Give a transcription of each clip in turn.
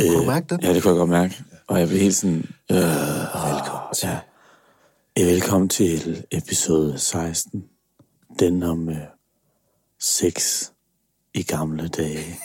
Kunne du mærke det? Ja, det kunne jeg godt mærke. Og jeg blev helt sådan... Øh, velkommen til. Ja. Velkommen til episode 16. Den om øh, sex i gamle dage.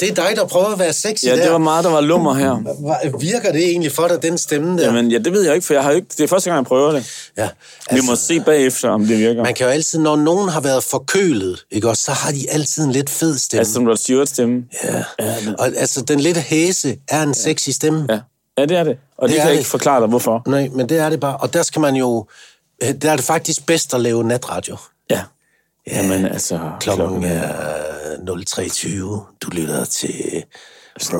Nå, det er dig, der prøver at være sexy ja, der. det var meget, der var lummer her. Virker det egentlig for dig, den stemme der? Jamen, ja, det ved jeg ikke, for jeg har ikke, det er første gang, jeg prøver det. ja, Vi må se bagefter, om det virker. Man kan jo altid, når nogen har været forkølet, ikke også, så har de altid en lidt fed stemme. Altså, som Rod Stewart stemme. ja. Og altså, den lidt hæse er en sexy stemme. Ja. ja, det er det. Og det, Det det kan jeg det. ikke forklare dig, hvorfor. Nej, men det er det bare. Og der skal man jo... Der er det faktisk bedst at lave natradio. Ja. Jamen, altså... Klokken er 03.20. Du lytter til...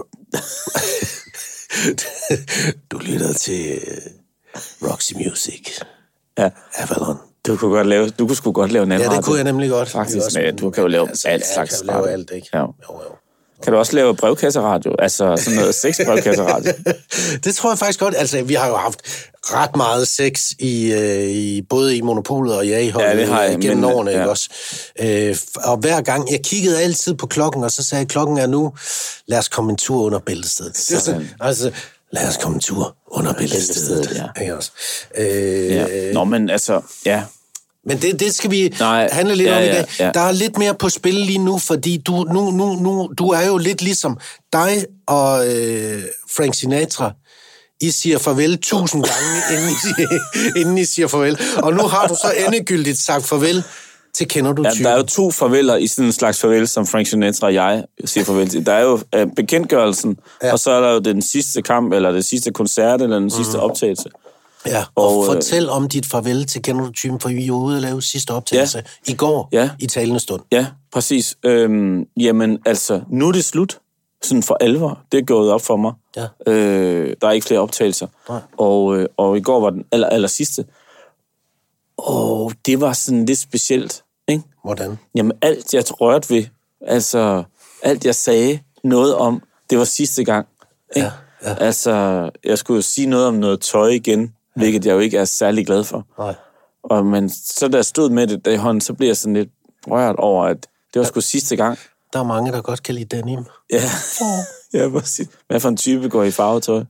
du lytter til øh, Roxy Music. Ja. Avalon. Du kunne godt lave, du kunne sgu godt lave natradio. Ja, det kunne jeg nemlig godt. Faktisk, men du kan jo lave alt ja, slags Jeg kan lave alt, ikke? Ja. Jo, jo. Kan du også lave brevkasseradio? Altså sådan noget sexbrevkasseradio? det tror jeg faktisk godt. Altså, vi har jo haft ret meget sex i, øh, i både i Monopolet og ja, Ja, det har jeg, gennem men, årene, ja. ikke også? Øh, og hver gang, jeg kiggede altid på klokken, og så sagde jeg, klokken er nu, lad os komme en tur under bæltestedet. Det sådan, Sådan. altså, lad os komme en tur under bæltestedet. bæltestedet, ja. Ikke også? Øh, ja. Nå, men altså, ja. Men det, det skal vi Nej, handle lidt ja, om i ja, dag. ja. Der er lidt mere på spil lige nu, fordi du, nu, nu, nu, du er jo lidt ligesom dig og øh, Frank Sinatra. I siger farvel tusind gange, inden I, siger- inden I siger farvel. Og nu har du så endegyldigt sagt farvel til Kender du ja typen. der er jo to farveler i sådan en slags farvel, som Frank Sinatra og jeg siger farvel til. Der er jo øh, bekendtgørelsen, ja. og så er der jo den sidste kamp, eller den sidste koncert, eller den sidste optagelse. Ja, og, Og, øh, fortæl om dit farvel til Kender du typen, for vi jo ude og lave sidste optagelse i går Ja. i talende stund. Ja, præcis. Øhm, jamen, altså, nu er det slut. Sådan for alvor. Det er gået op for mig. Ja. Øh, der er ikke flere optagelser. Nej. Og, øh, og i går var den aller, aller sidste. Og det var sådan lidt specielt, ikke? Hvordan? Jamen, alt jeg rørte ved, altså, alt jeg sagde noget om, det var sidste gang. Ikke? Ja, ja. Altså, jeg skulle jo sige noget om noget tøj igen, ja. Hvilket jeg jo ikke er særlig glad for. Nej. Og men så da jeg stod med det der i hånden, så blev jeg sådan lidt rørt over, at det var sgu sidste gang. Der er mange, der godt kan lide denim. Ja, ja præcis. Hvad for en type går i farvetøj?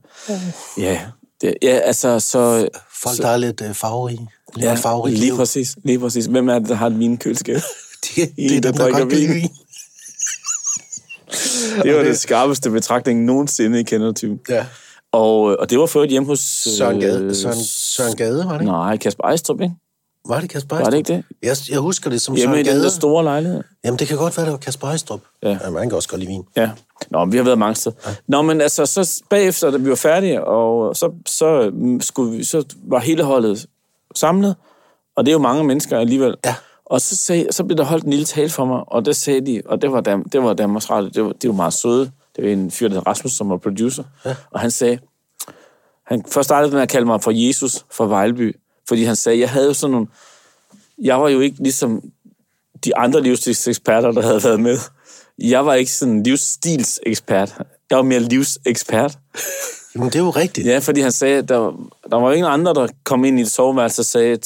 Ja, det, ja altså så... Folk, der er lidt øh, farve i. Lever Ja, et farverigt lige præcis, lige præcis. Hvem er det, der har et vinkøleskab? Det, det er der dem, der drikker godt kan lide vin. Det var det skarpeste betragtning nogensinde i kendertypen. Ja. Og, og det var før et hjemme hos... Søren Gade, øh, Søren, Søren Gade, var det ikke? Nej, Kasper Ejstrup, ikke? Var det Kasper Var det Ejstrup? ikke det? Jeg, jeg husker det som Hjemme Søren i den Gade. der store lejlighed. Jamen, det kan godt være, det var Kasper Ejstrup. Ja. ja man kan også godt lide vin. Ja. Nå, vi har været mange steder. Ja. Nå, men altså, så bagefter, da vi var færdige, og så, så, mm, skulle vi, så var hele holdet samlet, og det er jo mange mennesker alligevel. Ja. Og så, sagde, så blev der holdt en lille tale for mig, og der sagde de, og det var, Dam, det var Danmarks Radio, det var, det var meget søde. Det var en fyr, der hed Rasmus, som var producer. Ja. Og han sagde, han først startede med at kalde mig for Jesus fra Vejleby, fordi han sagde, jeg havde jo sådan nogle, jeg var jo ikke ligesom de andre livsstilseksperter, der havde været med. Jeg var ikke sådan en livsstilsekspert. Jeg var mere livsekspert. Jamen, det er jo rigtigt. Ja, fordi han sagde, at der, der var jo ingen andre, der kom ind i et soveværelse og sagde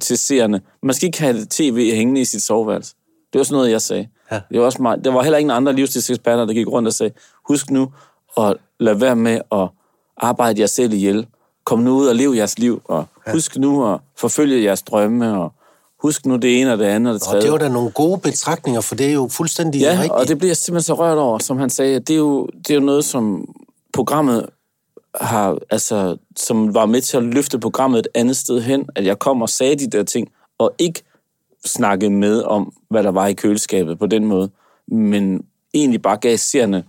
til seerne, man skal ikke have tv hængende i sit soveværelse. Det var sådan noget, jeg sagde. Ja. Det var også meget, der var heller ingen andre livsstilseksperter, der gik rundt og sagde, husk nu at lade være med at arbejde jer selv ihjel. Kom nu ud og lev jeres liv, og husk nu at forfølge jeres drømme, og husk nu det ene og det andet og det Og tredje. det var da nogle gode betragtninger, for det er jo fuldstændig Ja, rigtigt. og det bliver jeg simpelthen så rørt over, som han sagde. Det er jo, det er jo noget, som programmet har, altså, som var med til at løfte programmet et andet sted hen, at jeg kom og sagde de der ting, og ikke snakkede med om, hvad der var i køleskabet på den måde, men egentlig bare gav seerne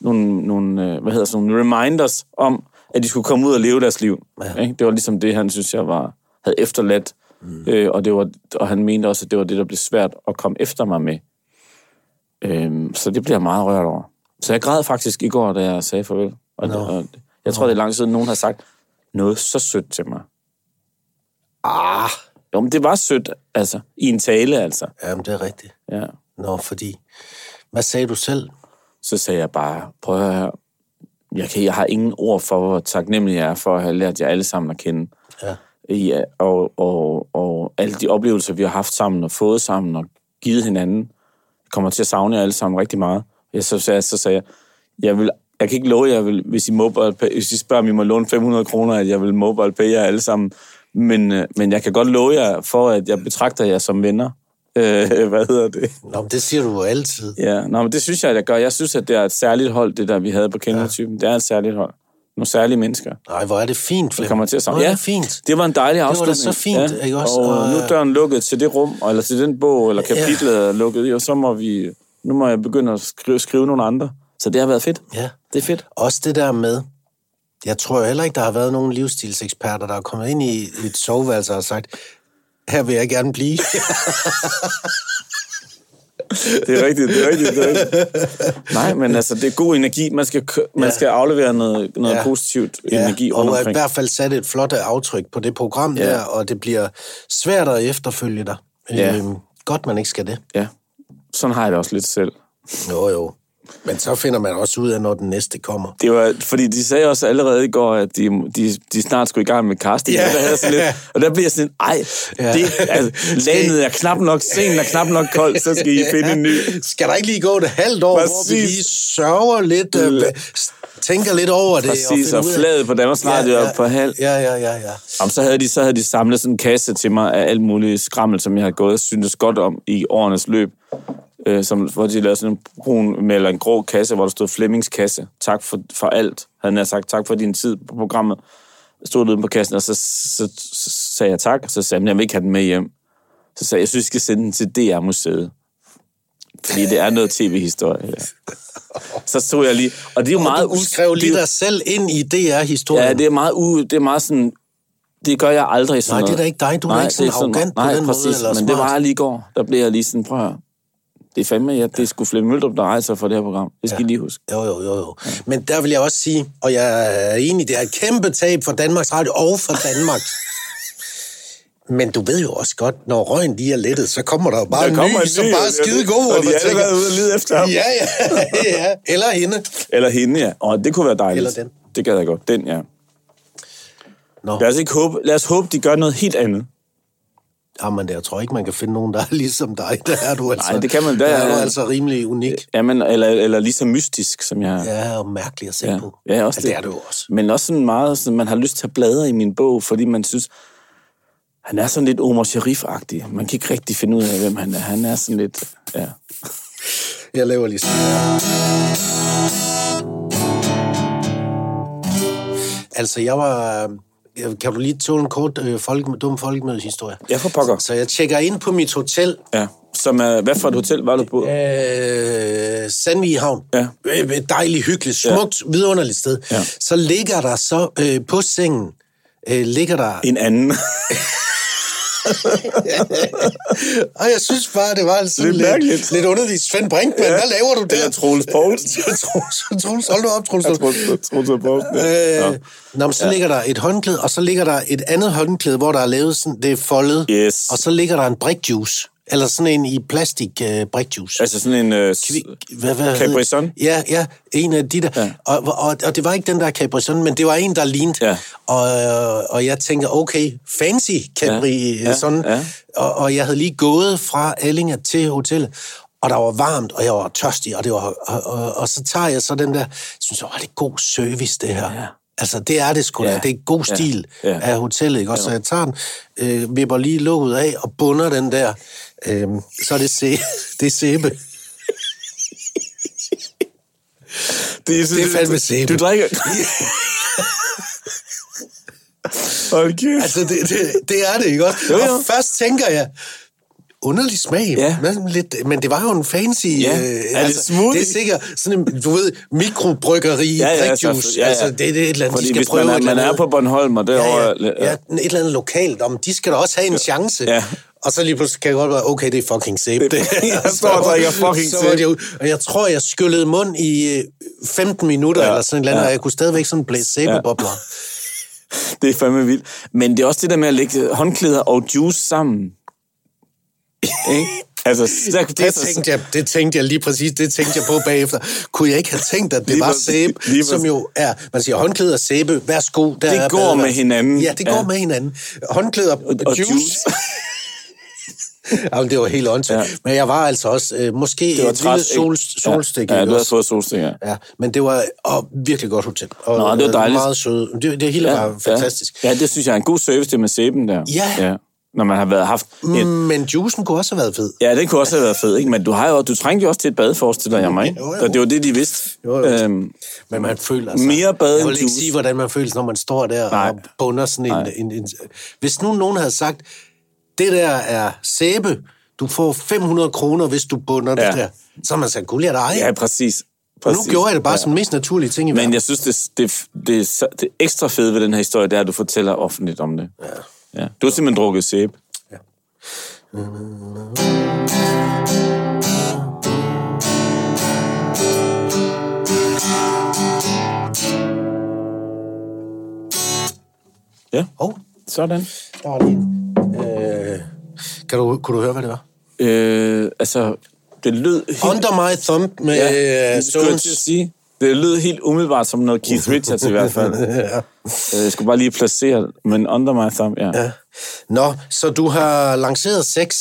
nogle, nogle, øh, hvad hedder sådan, nogle reminders om, at de skulle komme ud og leve deres liv. Ja. Ikke? Det var ligesom det, han synes, jeg var, havde efterladt, mm. øh, og, det var, og han mente også, at det var det, der blev svært at komme efter mig med. Øhm, så det bliver jeg meget rørt over. Så jeg græd faktisk i går, da jeg sagde farvel. Og, Nå. og jeg tror, det er lang tid siden, nogen har sagt noget så sødt til mig. Ah, Jo, men det var sødt, altså. I en tale, altså. jamen, det er rigtigt. Ja. Nå, fordi... Hvad sagde du selv? Så sagde jeg bare, prøv at høre jeg, kan, jeg har ingen ord for, hvor taknemmelig jeg er for at have lært jer alle sammen at kende. Ja. Ja, og, og, og alle de oplevelser, vi har haft sammen og fået sammen og givet hinanden, jeg kommer til at savne jer alle sammen rigtig meget. Jeg, så, så, så sagde jeg, jeg, vil, jeg kan ikke love jer, vil, hvis, I mobile hvis I spørger, om I må låne 500 kroner, at jeg vil mobile pay jer alle sammen. Men, øh, men jeg kan godt love jer for, at jeg betragter jer som venner. Øh, hvad hedder det? Nå, men det siger du jo altid. Ja, nå, men det synes jeg, at jeg gør. Jeg synes, at det er et særligt hold, det der, vi havde på kendertypen. Ja. Det er et særligt hold. Nogle særlige mennesker. Nej, hvor er det fint, Flemming. kommer til at er Ja. det fint. Det var en dejlig da afslutning. så fint, ikke også? Og, Og, nu er døren lukket til det rum, eller til den bog, eller kapitlet er lukket, og så må vi... Nu må jeg begynde at skrive, skrive nogle andre. Så det har været fedt. Ja. Det er fedt. Også det der med, jeg tror heller ikke, der har været nogen livsstilseksperter, der er kommet ind i et soveværelse og sagt, her vil jeg gerne blive. Det er rigtigt, det er rigtigt, det er rigtigt. Nej, men altså, det er god energi. Man skal, man Ja. skal aflevere noget, noget Ja. positivt energi og rundt i omkring. hvert fald sat et flot aftryk på det program Ja. der, og det bliver svært at efterfølge dig. Ja. Øhm, godt, man ikke skal det. Ja, sådan har jeg det også lidt selv. Jo, jo. Men så finder man også ud af, når den næste kommer. Det var, fordi de sagde også allerede i går, at de, de, de snart skulle i gang med casting. Ja. Ja. Der havde sådan lidt, og der bliver jeg sådan, ej, ja. det, altså, landet er knap nok, scenen er knap nok kold, så skal I finde en ny. Skal der ikke lige gå et halvt år, Præcis. hvor vi lige sørger lidt, øh, tænker lidt over det? Præcis, og ud af- flaget på Danmarks Radio ja, ja, på halv. Ja, ja, ja, ja. Jamen, så havde de, så havde de samlet sådan en kasse til mig af alt muligt skrammel, som jeg havde gået og syntes godt om i årenes løb. Øh, som, hvor de lavede sådan en brun med, eller en grå kasse, hvor der stod Flemmings kasse. Tak for, for alt, havde jeg sagt. Tak for din tid på programmet. Jeg stod ude på kassen, og så, så, så, sagde jeg tak, og så sagde jeg, "Men jeg vil ikke have den med hjem. Så sagde jeg, jeg synes, I skal sende den til DR-museet. Fordi det er noget tv-historie. Ja. Så stod jeg lige, og det er jo meget... Du skrev det lige dig selv ind i DR-historien. Ja, det er meget, u, det er meget sådan... Det gør jeg aldrig sådan Nej, det er noget. da ikke dig. Du er da ikke sådan arrogant på nej, den måde, præcis, eller men det smart. var lige i går. Der blev jeg lige sådan, prøv at. Det er fandme, ja, det er sgu Flemming Møldrup, der rejser for det her program. Det skal ja. I lige huske. Jo, jo, jo, jo. Men der vil jeg også sige, og jeg er enig, det er et kæmpe tab for Danmarks Radio og for Danmark. Men du ved jo også godt, når røgen lige er lettet, så kommer der jo bare Der en kommer ny, en som ny, bare er ja, skide det- god. og de man har alle tænker, været ude og lede efter ham. Ja, ja, ja. Eller hende. Eller hende, ja. Og det kunne være dejligt. Eller den. Det gad jeg godt. Den, ja. Nå, Lad os, ikke håbe, lad os håbe, de gør noget helt andet. Jamen, jeg tror ikke, man kan finde nogen, der er ligesom dig. Der er du altså, Nej, det kan man- der der er du altså rimelig unik. Jamen, eller, eller lige så mystisk, som jeg... Ja, og mærkelig at se Ja, på. ja også ja, det er du også. Men også sådan meget, sådan, man har lyst til at bladre i min bog, fordi man synes, han er sådan lidt Omar Sharif-agtig. Man kan ikke rigtig finde ud af, hvem han er. Han er sådan lidt, ja. Jeg laver lige sådan. Altså, jeg var... jeg- Kan du lige tåle en kort øh, folk, dum folkemødeshistorie? Ja, for pokker. Så jeg tjekker ind på mit hotel, ja. Som er, hvad for et hotel var du på? øh, Sandvig Havn. Ja. Øh, Et dejligt, hyggeligt, smukt, ja. vidunderligt sted. Ja. Så ligger der så øh, på sengen, øh, ligger der... En anden. Og jeg synes bare, det var sådan Lidt lidt, mærkeligt. lidt, underligt. Svend Brinkmann, ja. hvad laver du der? Eller Troels Poulsen. Troels, Troels, hold nu op, Troels. Troels Poulsen. ja. Øh, nå, men så ja. ligger der et håndklæde, og så ligger der et andet håndklæde, hvor der er lavet sådan, det er foldet. Yes. Og så ligger der en brikjuice. Eller sådan en i plastik uh, brikjuice. Altså sådan en... Øh, Hvad, hvad Capri Sun? Ja, ja, en af de der. Ja. Ja. Og, og, og det var ikke den der Capri Sun, men det var en, der lignede. Ja. Og, øh, og jeg tænker, okay, fancy Capri Ja, ja. ja, Sun. ja. Og, og jeg havde lige gået fra Allinge til hotellet, og der var varmt, og jeg var tørstig, og, det var, og, og, og så tager jeg så den der, synes jeg, "Åh, det er god service, det her. Ja. Altså, det er det sgu da. Ja. Det er god Ja. stil Ja. af hotellet, ikke? Også, så jeg tager den, øh, vipper lige låget af og bunder den der. Øh, så er det, sæ- det er sæbe. det, er, Det er fandme sæbe. Du drikker... Hold kæft. Altså, det, det, det er det, ikke også? Jo, jo. Og først tænker jeg, underlig smag, Ja. men, lidt, men det var jo en fancy... Ja. Øh, Er det smoothie? Det er sikkert sådan en, du ved, mikrobryggeri, Ja, ja, ja, ja, ja, ja. Altså, det, det er et eller andet, Fordi de skal prøve man er, man er på Bornholm, og ja, derovre... ja, ja, et eller andet lokalt, om de skal da også have en chance. Ja. Og så lige pludselig kan jeg godt være, okay, det er fucking sæbe. Det, Jeg står og drikker fucking så sæbe. det jo, Og jeg tror, jeg skyllede mund i øh, 15 minutter, Ja. eller sådan et eller andet, Ja. og jeg kunne stadigvæk sådan blæse sæbebobler. Det er fandme vildt. Men det er også det der med at lægge håndklæder og juice sammen. Ikke? Altså, der Det tænkte, jeg, det tænkte jeg lige præcis, det tænkte jeg på bagefter. Kunne jeg ikke have tænkt, at det Lige var sæbe, Lige som jo er, man siger håndklæde og sæbe, værsgo. Der Det er går badeværelse. med hinanden. Ja, det går Ja. med hinanden. Håndklæde og, og juice. juice. Jamen, det var helt åndssvagt. Ja. Men jeg var altså også, øh, måske Det var et lille sol, ikke? solstik. Ja, ja du havde fået solstik, ja. Ja, men det var og virkelig godt hotel. Og, Nå, det var dejligt. Meget søde. Det, det hele var fantastisk. Ja. ja, det synes jeg er en god service, det med sæben der. Ja. ja. Når man har været haft... Mm. En, Men juicen kunne også have været fed. ja, det kunne også have været fedt, ikke? Men du, har jo, du trængte jo også til et bad, forestiller jeg mig, ikke? Jo, jo. Og det var det, de vidste. Jo, jo. Øhm, Men man føler sig... Mere bad Jeg vil ikke juice. sige, hvordan man føler sig, når man står der Nej. og bunder sådan en, en, en... Hvis nu nogen havde sagt, det der er sæbe, du får 500 kroner, hvis du bunder ja. Det der. Så har man sagt, guld, jeg dig. ja, præcis. Og præcis. nu gjorde jeg det bare ja. som den mest naturlige ting i verden. Men jeg synes, det, det, det, det, det ekstra fede ved den her historie, det er, at du fortæller offentligt om det. Ja. Ja. Du har simpelthen drukket sæbe. Ja. Ja, Hov, sådan. der var lige en. Øh, kan du, kunne du høre, hvad det var? Øh, altså, det lød helt... Under My Thumb med Ja, ja, det skulle jeg til at sige. Det lød helt umiddelbart som noget Keith Richards i hvert fald. ja. Øh, Jeg skulle bare lige placere, men Under My Thumb, ja. ja. Nå, så du har lanceret sex.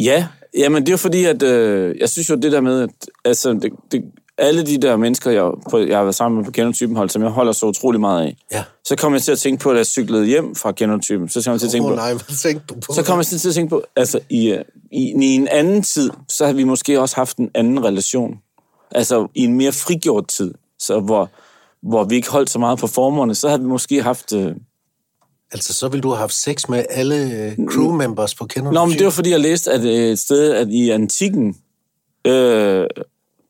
Ja, jamen det er jo fordi, at øh, jeg synes jo det der med, at altså, det, det, alle de der mennesker, jeg, på, jeg har været sammen med på genotypen hold, som jeg holder så utrolig meget af, Ja. så kom jeg til at tænke på, at jeg cyklede hjem fra genotypen, så kom jeg til at tænke Åh på, oh, nej, hvad tænkte du på? så kom jeg til at tænke på, altså i, øh, i, i en anden tid, så havde vi måske også haft en anden relation. Altså i en mere frigjort tid, så hvor, hvor vi ikke holdt så meget på formerne, så havde vi måske haft... Øh... Altså, så ville du have haft sex med alle øh, crew members på Kender Nå, men det var fordi, jeg læste at øh, et sted, at i antikken, øh,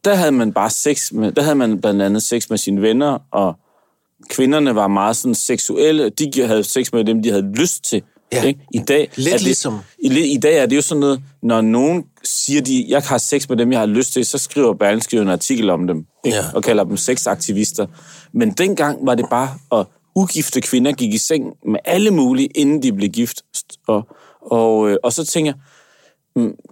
der havde man bare sex med, der havde man blandt andet sex med sine venner, og kvinderne var meget sådan seksuelle, de havde sex med dem, de havde lyst til. Ja. Ikke? I dag Lidt er det, ligesom- I, I dag er det jo sådan noget, når nogen siger, de, jeg har sex med dem, jeg har lyst til, så skriver Berlingske en artikel om dem, ikke? Ja. og kalder dem sexaktivister. Men dengang var det bare, at ugifte kvinder gik i seng med alle mulige, inden de blev gift. Og, og, øh, og så tænker jeg,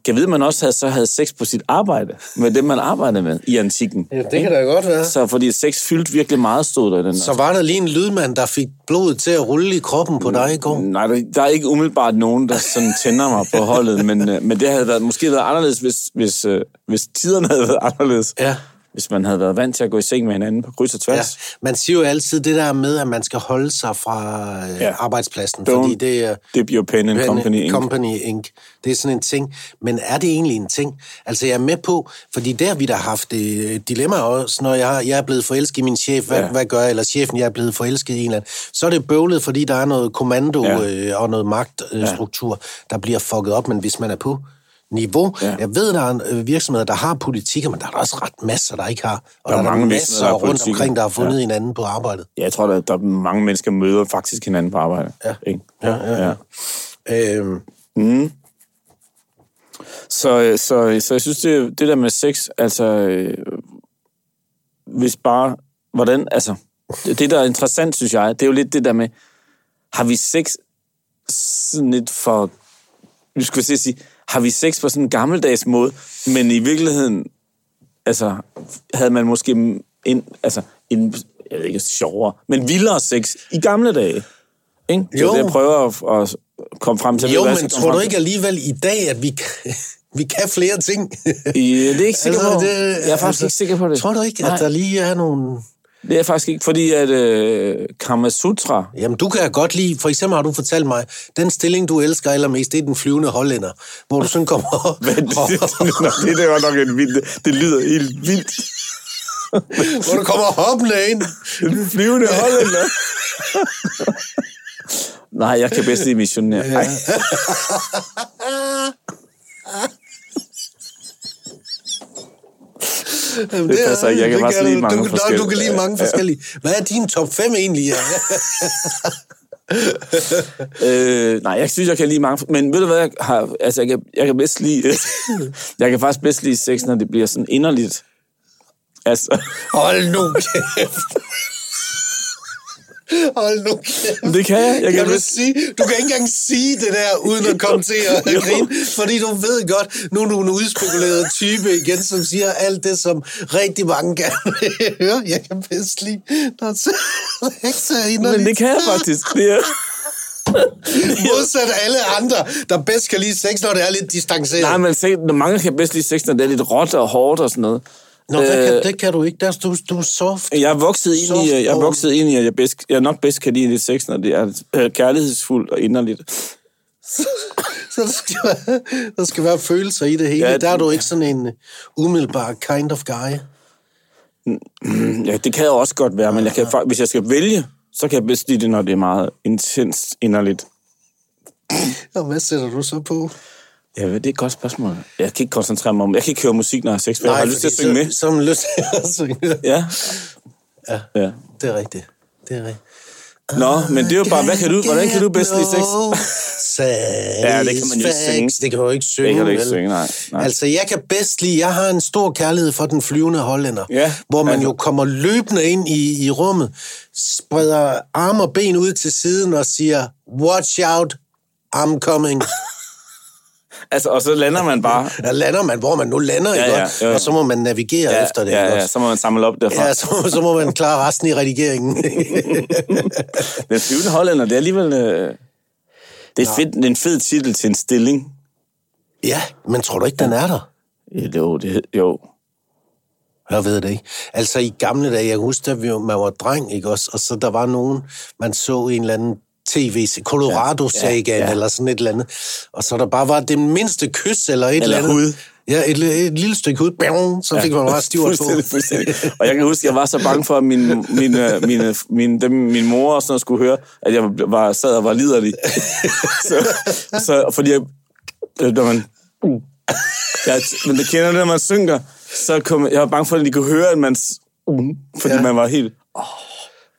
kan vide, at man også havde, så havde sex på sit arbejde, med dem, man arbejdede med i antikken. Ja, det kan da godt være. Så fordi sex fyldte virkelig meget, stod der den. Så var der lige en lydmand, der fik blodet til at rulle i kroppen på dig i går. Nej, der, der er ikke umiddelbart nogen, der sådan tænder mig på holdet, men, øh, men det havde været, måske været anderledes, hvis, hvis, øh, hvis tiderne havde været anderledes. Ja. Hvis man havde været vant til at gå i seng med hinanden på kryds og Ja, tværs. man siger jo altid det der med, at man skal holde sig fra øh, ja. Ja. arbejdspladsen, Don't fordi det er... dip your pen in company ink. Company Inc. Det er sådan en ting. Men er det egentlig en ting? Altså, jeg er med på, fordi der har vi da haft øh, dilemma også, når jeg, jeg er blevet forelsket i min chef, hvad, ja. Ja. hvad gør jeg? Eller chefen, jeg er blevet forelsket i en eller anden. Så er det bøvlet, fordi der er noget kommando ja. Ja. øh, og noget magtstruktur, øh, der bliver fucket op. Men hvis man er på niveau. Ja. Ja. Jeg ved, der er øh, virksomheder, der har politikker, men der er der også ret masser, der ikke har. Og Der der er er, mange der virksomheder, masser der har rundt omkring, der har fundet Ja. hinanden på arbejdet. Ja, jeg tror, der, der er mange mennesker, møder faktisk hinanden på arbejde. Ja. Ikke? Ja, ja, ja. Øhm, Så, øh, så, så jeg synes, det, det der med sex, altså, øh, hvis bare, hvordan, altså, det, det, der er interessant, synes jeg, det er jo lidt det der med, har vi sex sådan lidt for, nu skal vi sige, har vi sex på sådan en gammeldags måde, men i virkeligheden, altså, havde man måske en, altså, en, jeg ved ikke, sjovere, men vildere sex i gamle dage. Ikke? Jo. det, jeg prøver at, at komme frem til. Jo, men tror du ikke alligevel i dag, at vi kan, vi kan flere ting? I, det er jeg ikke sikker på. det, jeg er faktisk ikke sikker på det. Tror du ikke, Nej. at der lige er nogle... Det er faktisk ikke, fordi at øh, Kama Sutra, Jamen, du kan godt lide... For eksempel har du fortalt mig, den stilling, du elsker allermest, det er den flyvende hollænder, hvor du sådan kommer op... Men det, det, det, var nok en vild... Det lyder helt vildt. hvor du kommer hoppende ind. En flyvende hollænder. Nej, jeg kan bedst lide missionær. Ja. Jamen, Det passer ikke. Jeg kan det faktisk lide mange du, Nå, du forskellige. kan lide mange forskellige. Hvad er din top 5 egentlig? Øh, nej, jeg synes, jeg kan lide mange... Men ved du hvad, jeg har... Altså, jeg kan, jeg kan bedst lide... jeg kan faktisk bedst lide sex, når det bliver sådan inderligt. Altså, Hold nu kæft. Hold nu kæft. Det kan jeg. Jeg kan kan du, sige, du kan ikke engang sige det der, uden at komme til at grine, fordi du ved godt, nu er du en udspekuleret type igen, som siger alt det, som rigtig mange gerne vil høre. Jeg kan bedst lide, når sekser er Men det kan jeg faktisk. Det er... Modsat alle andre, der bedst kan lide sex, når det er lidt distanceret. Nej, men se, mange kan bedst lide sex, når det er lidt råt og hårdt og sådan noget. Nå, det, kan, Øh, det kan du ikke. Der, er du, du er soft. Jeg er vokset ind i, jeg er vokset ind i, at jeg, bedst, jeg nok bedst kan lide lidt sex, når det er øh, kærlighedsfuldt og inderligt. Så der skal, være, der skal være følelser i det hele. Ja, der er du ikke sådan en uh, umiddelbar kind of guy. Ja, det kan jeg også godt være, men jeg kan, hvis jeg skal vælge, så kan jeg bedst lide det, når det er meget intenst inderligt. Og hvad sætter du så på? Ja, det er et godt spørgsmål. Jeg kan ikke koncentrere mig om, jeg kan ikke høre musik, når jeg har sex, for jeg har lyst til at synge med. Så, så har man lyst til at synge med. Ja. Ja. ja. Det er rigtigt. Det er rigtigt. Nå, men det er jo bare, hvad kan du, hvordan kan du bedst lide sex? Ja, det kan man jo ikke synge. Det kan jo ikke synge. Det kan du ikke synge, nej. nej. Altså, jeg kan bedst lide, jeg har en stor kærlighed for den flyvende hollænder, Ja, hvor man altså. jo kommer løbende ind i, i rummet, spreder arme og ben ud til siden og siger, watch out, I'm coming. Altså, og så lander man bare. Der lander man, hvor man nu lander, Ja, ikke? ja, jo. Og så må man navigere Ja, efter det. ja, ja, så må man samle op derfra. Ja, så, må- så må man klare resten i redigeringen. Den flyvende hollænder, det er alligevel... Øh, det er, fedt, det er en fed titel til en stilling. ja, men tror du ikke, den er der? Jo, det, jo. Jeg ved det ikke. Altså i gamle dage, jeg kan huske, da vi, man var dreng, ikke også? Og så der var nogen, man så en eller anden tv colorado saga ja, ja. ja. eller sådan et eller andet. Og så der bare var det mindste kys eller et eller, Eller andet. hud. Ja, et, et lille stykke hud. Bang, Så fik man bare stivert på. Fuldstændig, fuldstændig. Og jeg kan huske, jeg var så bange for, at min, min, øh, min, min, dem, min mor og sådan noget skulle høre, at jeg var, sad og var liderlig. så, så, fordi jeg, øh, når man, jeg, men det kender det, når man synger, så kom, jeg var bange for, at de kunne høre, at man, fordi Ja. man var helt, oh,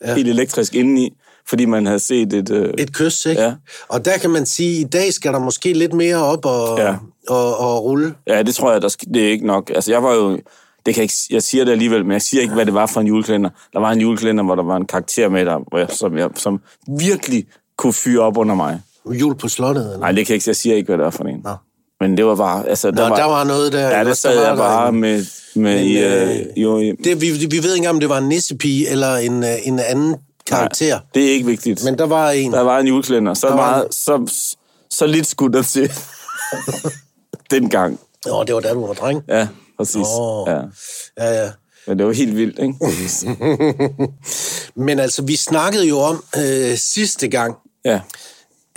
ja. helt elektrisk indeni, fordi man havde set et... Øh, Et kys, ikke? Ja. Og der kan man sige, at i dag skal der måske lidt mere op og, Ja. og, og rulle. Ja, det tror jeg, der skal, det er ikke nok. Altså, jeg var jo... Det kan jeg, ikke, jeg siger det alligevel, men jeg siger ikke, hvad det var for en julekalender. Der var en julekalender, hvor der var en karakter med, der, hvor jeg, som, jeg, som virkelig kunne fyre op under mig. Jul på slottet. Eller? Nej, det kan jeg ikke, jeg siger ikke, hvad det var for en. Nå. Men det var bare... Altså, der Nå, var, der var noget der. Ja, der sad var jeg bare en- med... med Men, i, øh, øh, jo, i, Det, vi, vi ved ikke engang, om det var en nissepige eller en, øh, en anden karakter. nej, det er ikke vigtigt. Men der var en. Der var en julekalender. Så, Der meget, så, så lidt skulle der til. Dengang. Åh, det var da du var dreng. Ja, præcis. Åh. Ja. Ja, ja. Men det var helt vildt, ikke? Men altså, vi snakkede jo om øh, sidste gang, Ja.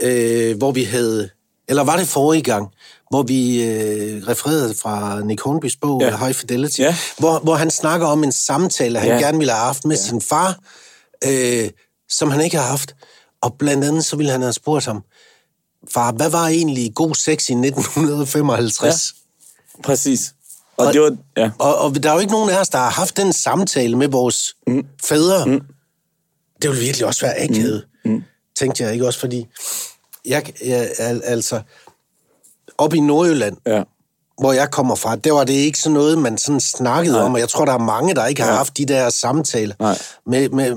øh, hvor vi havde... Eller var det forrige gang, hvor vi øh, refererede fra Nick Hornbys bog, Ja. ja. High Fidelity, Ja. hvor, hvor han snakker om en samtale, han Ja. ja. gerne ville have haft med ja. sin far, øh, som han ikke har haft. Og blandt andet så ville han have spurgt ham, far, hvad var egentlig god sex i 1955? Ja. Præcis. Og, Og- det var... Ja. Og, og der er jo ikke nogen af os, der har haft den samtale med vores mm. fædre. Mm. Det ville virkelig også være akavet, mm. tænkte jeg ikke også, fordi jeg, jeg al, altså op i Nordjylland, Ja. Hvor jeg kommer fra, der var det ikke sådan noget, man sådan snakkede Nej. om, og jeg tror, der er mange, der ikke har haft de der samtaler. Nej. Med, med,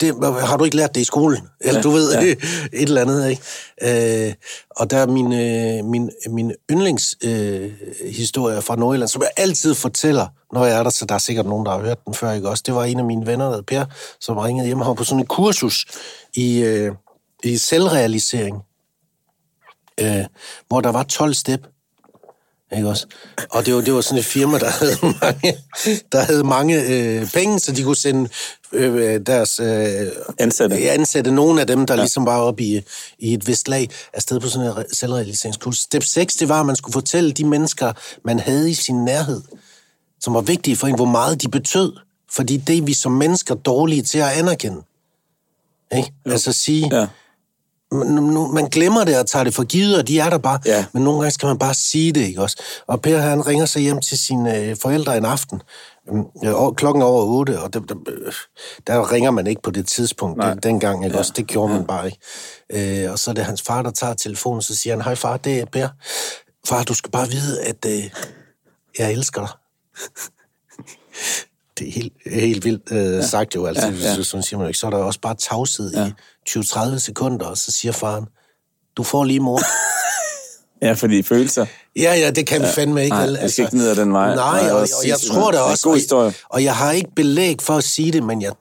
det, har du ikke lært det i skolen? Eller Ja, du ved, ja. et eller andet, ikke? Øh, og der er min, øh, min, min yndlingshistorie øh, fra Nordjylland, som jeg altid fortæller, når jeg er der, så der er sikkert nogen, der har hørt den før, ikke også? Det var en af mine venner, der Per, som ringede hjem her på sådan en kursus i, øh, i selvrealisering, øh, hvor der var 12 step. Ikke også? Og det var, det var sådan et firma, der havde mange, der havde mange øh, penge, så de kunne sende øh, deres øh, Ansatte. ansætte nogle af dem, der ja. ligesom var oppe i, i et vist lag, afsted på sådan en re- selvrealiseringskurs. Step 6, det var, at man skulle fortælle de mennesker, man havde i sin nærhed, som var vigtige for en, hvor meget de betød. Fordi det er vi som mennesker dårlige til at anerkende. Ikke? Altså sige, Ja. Man, man glemmer det og tager det for givet, og de er der bare. Ja. Men nogle gange skal man bare sige det, ikke også? Og Per, han ringer så hjem til sine øh, forældre en aften, øhm, øh, klokken over otte, og der, der, øh, der ringer man ikke på det tidspunkt, Nej. det, dengang, ikke ja. også? Det gjorde man bare ikke. Øh, og så er det hans far, der tager telefonen, så siger han, hej far, det er Per. Far, du skal bare vide, at øh, jeg elsker dig. det er helt, helt vildt øh, ja. sagt jo. Altså, Ja, ja, ja. ja. Sådan siger man jo ikke. Så er der også bare tavshed Ja. ja. i 20-30 sekunder, og så siger faren, du får lige mor. Ja, fordi følelser. ja, ja, det kan vi fandme ikke. Nej, skal ikke ned ad den vej. Nej, og, og, og jeg tror det Det er også, god og, og jeg har ikke belæg for at sige det, men jeg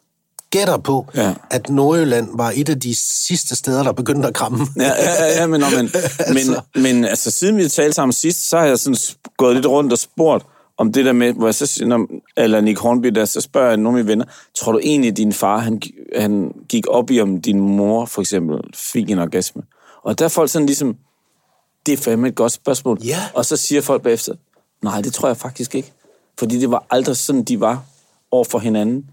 gætter på, Ja. at Nordjylland var et af de sidste steder, der begyndte at kramme. Ja, ja, ja, ja men, men, Altså. men, men altså, siden vi talte sammen sidst, så har jeg sådan gået lidt rundt og spurgt om det der med, hvor jeg så siger, eller Nick Hornby, der så spørger jeg nogle af mine venner, tror du egentlig, at din far, han, han gik op i, om din mor for eksempel fik en orgasme? Og der er folk sådan ligesom, det er fandme et godt spørgsmål. Ja. Og så siger folk bagefter, nej, det tror jeg faktisk ikke. Fordi det var aldrig sådan, de var over for hinanden.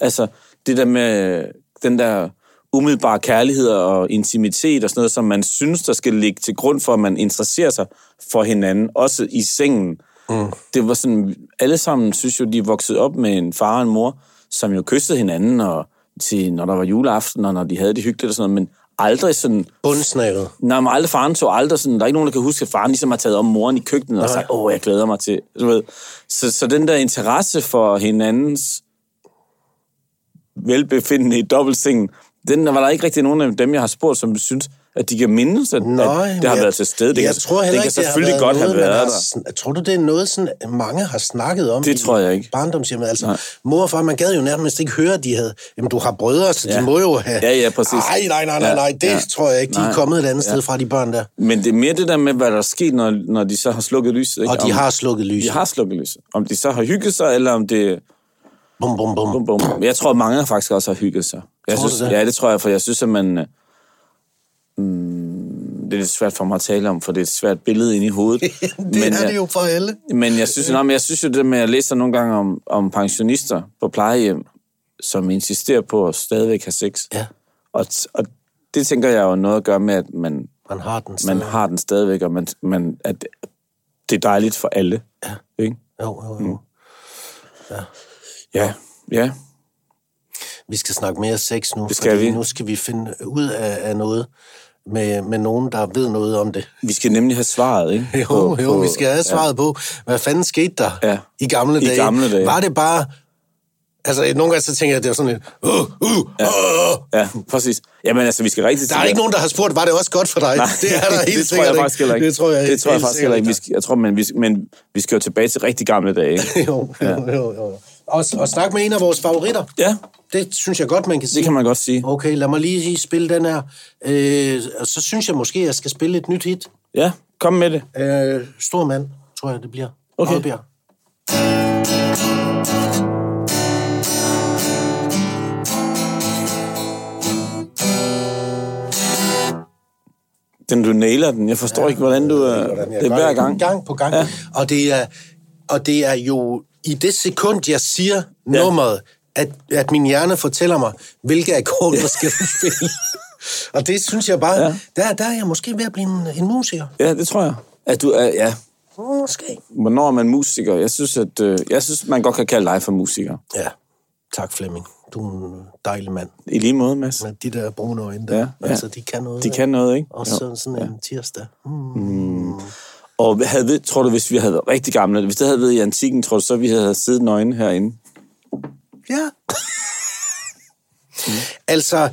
Altså, det der med den der umiddelbare kærlighed og intimitet og sådan noget, som man synes, der skal ligge til grund for, at man interesserer sig for hinanden, også i sengen. Mm. Det var sådan, alle sammen synes jo, de voksede op med en far og en mor, som jo kyssede hinanden, og til, når der var juleaften, og når de havde det hyggeligt og sådan noget, men aldrig sådan, Bundsnavet. Nej, men aldrig faren tog aldrig sådan, der er ikke nogen, der kan huske, at faren ligesom har taget om moren i køkkenet og sagt, åh, jeg glæder mig til, du ved. Så, så den der interesse for hinandens velbefindende i dobbeltsengen, den var der ikke rigtig nogen af dem, jeg har spurgt, som synes, at de kan mindes, at, Nej, at det har jeg- været til stede. Det jeg kan, tror heller det kan ikke, det har selvfølgelig været godt have noget, man været der. Tror du, det er noget, sådan, mange har snakket om Det i tror jeg ikke. barndomshjemmet? Altså, Nej. mor og far, man gad jo nærmest ikke høre, at de havde... Jamen, du har brødre, så Ja. de må jo have... Ja, ja, præcis. Nej, nej, nej, nej, Ja, nej, det ja. tror jeg ikke. De er kommet et andet sted fra, de børn der. Men det er mere det der med, hvad der er sket, når, når de så har slukket lyset. Ikke? Og de om, har slukket lyset. de har slukket lyset. Om de så har hygget sig, eller om det... Bum, bum, bum. Bum, bum. Jeg tror, mange faktisk også har hygget sig. Jeg Tror synes, det? Ja, det tror jeg, for jeg synes, at man... Mm, det er lidt svært for mig at tale om, for det er et svært billede ind i hovedet. det men, er det jo for alle. Men jeg synes, nej, men jeg synes jo det med, at jeg læser nogle gange om, om pensionister på plejehjem, som insisterer på at stadigvæk have sex. Ja, Og, og det tænker jeg jo noget at gøre med, at man, man har den man stadig. har den stadigvæk, og man, man, at det er dejligt for alle. Ja. Ikke? Jo, jo, jo. Ja, ja. Vi skal snakke mere sex nu, Det skal fordi vi. nu skal vi finde ud af, af noget med, med nogen, der ved noget om det. Vi skal nemlig have svaret, ikke? Jo, På- jo, på- vi skal have svaret på, hvad fanden skete der Ja. i gamle I dage? gamle dage. Var det bare... Altså, nogle gange så tænker jeg, at det var sådan lidt... Uh, uh, ja. uh. Ja, præcis. Jamen altså, vi skal rigtig Der er ikke nogen, der har spurgt, var det også godt for dig? Nej, det er der helt det tror jeg faktisk heller ikke. Det tror jeg, det tror jeg faktisk heller ikke. Vi skal, jeg tror, men vi, men vi skal jo tilbage til rigtig gamle dage. Ikke? jo, jo, jo, jo. Og, og snak med en af vores favoritter. Ja, Det synes jeg godt, man kan sige. det kan man godt sige. Okay, lad mig lige spille den her. Øh, og så synes jeg måske, jeg skal spille et nyt hit. Ja, kom med det. Øh, stor mand, tror jeg, det bliver. Okay. Oddbjerg. Den, du nailer den. Jeg forstår ja, ikke, hvordan du... Hvordan Det er hver gang. Gang på gang. Ja. Ja. Og, det er, og det er jo i det sekund, jeg siger nummeret, at, at min hjerne fortæller mig, hvilke akkorder skal du spille. og det synes jeg bare, Ja. ja. der, der er jeg måske ved at blive en, en musiker. Ja, det tror jeg. At du er, ja. Måske. Hvornår er man musiker? Jeg synes, at, øh, jeg synes, man godt kan kalde dig for musiker. Ja, tak Flemming. Du er en dejlig mand. I lige måde, Mads. Med de der brune øjne der. Ja, Ja, ja. Altså, de kan noget. De kan noget, ikke? Og Jo. så sådan en tirsdag. Mm. Og hvad havde, tror du, hvis vi havde været rigtig gamle, hvis det havde været i antikken, tror du så, vi havde siddet nøgne herinde? Ja. altså,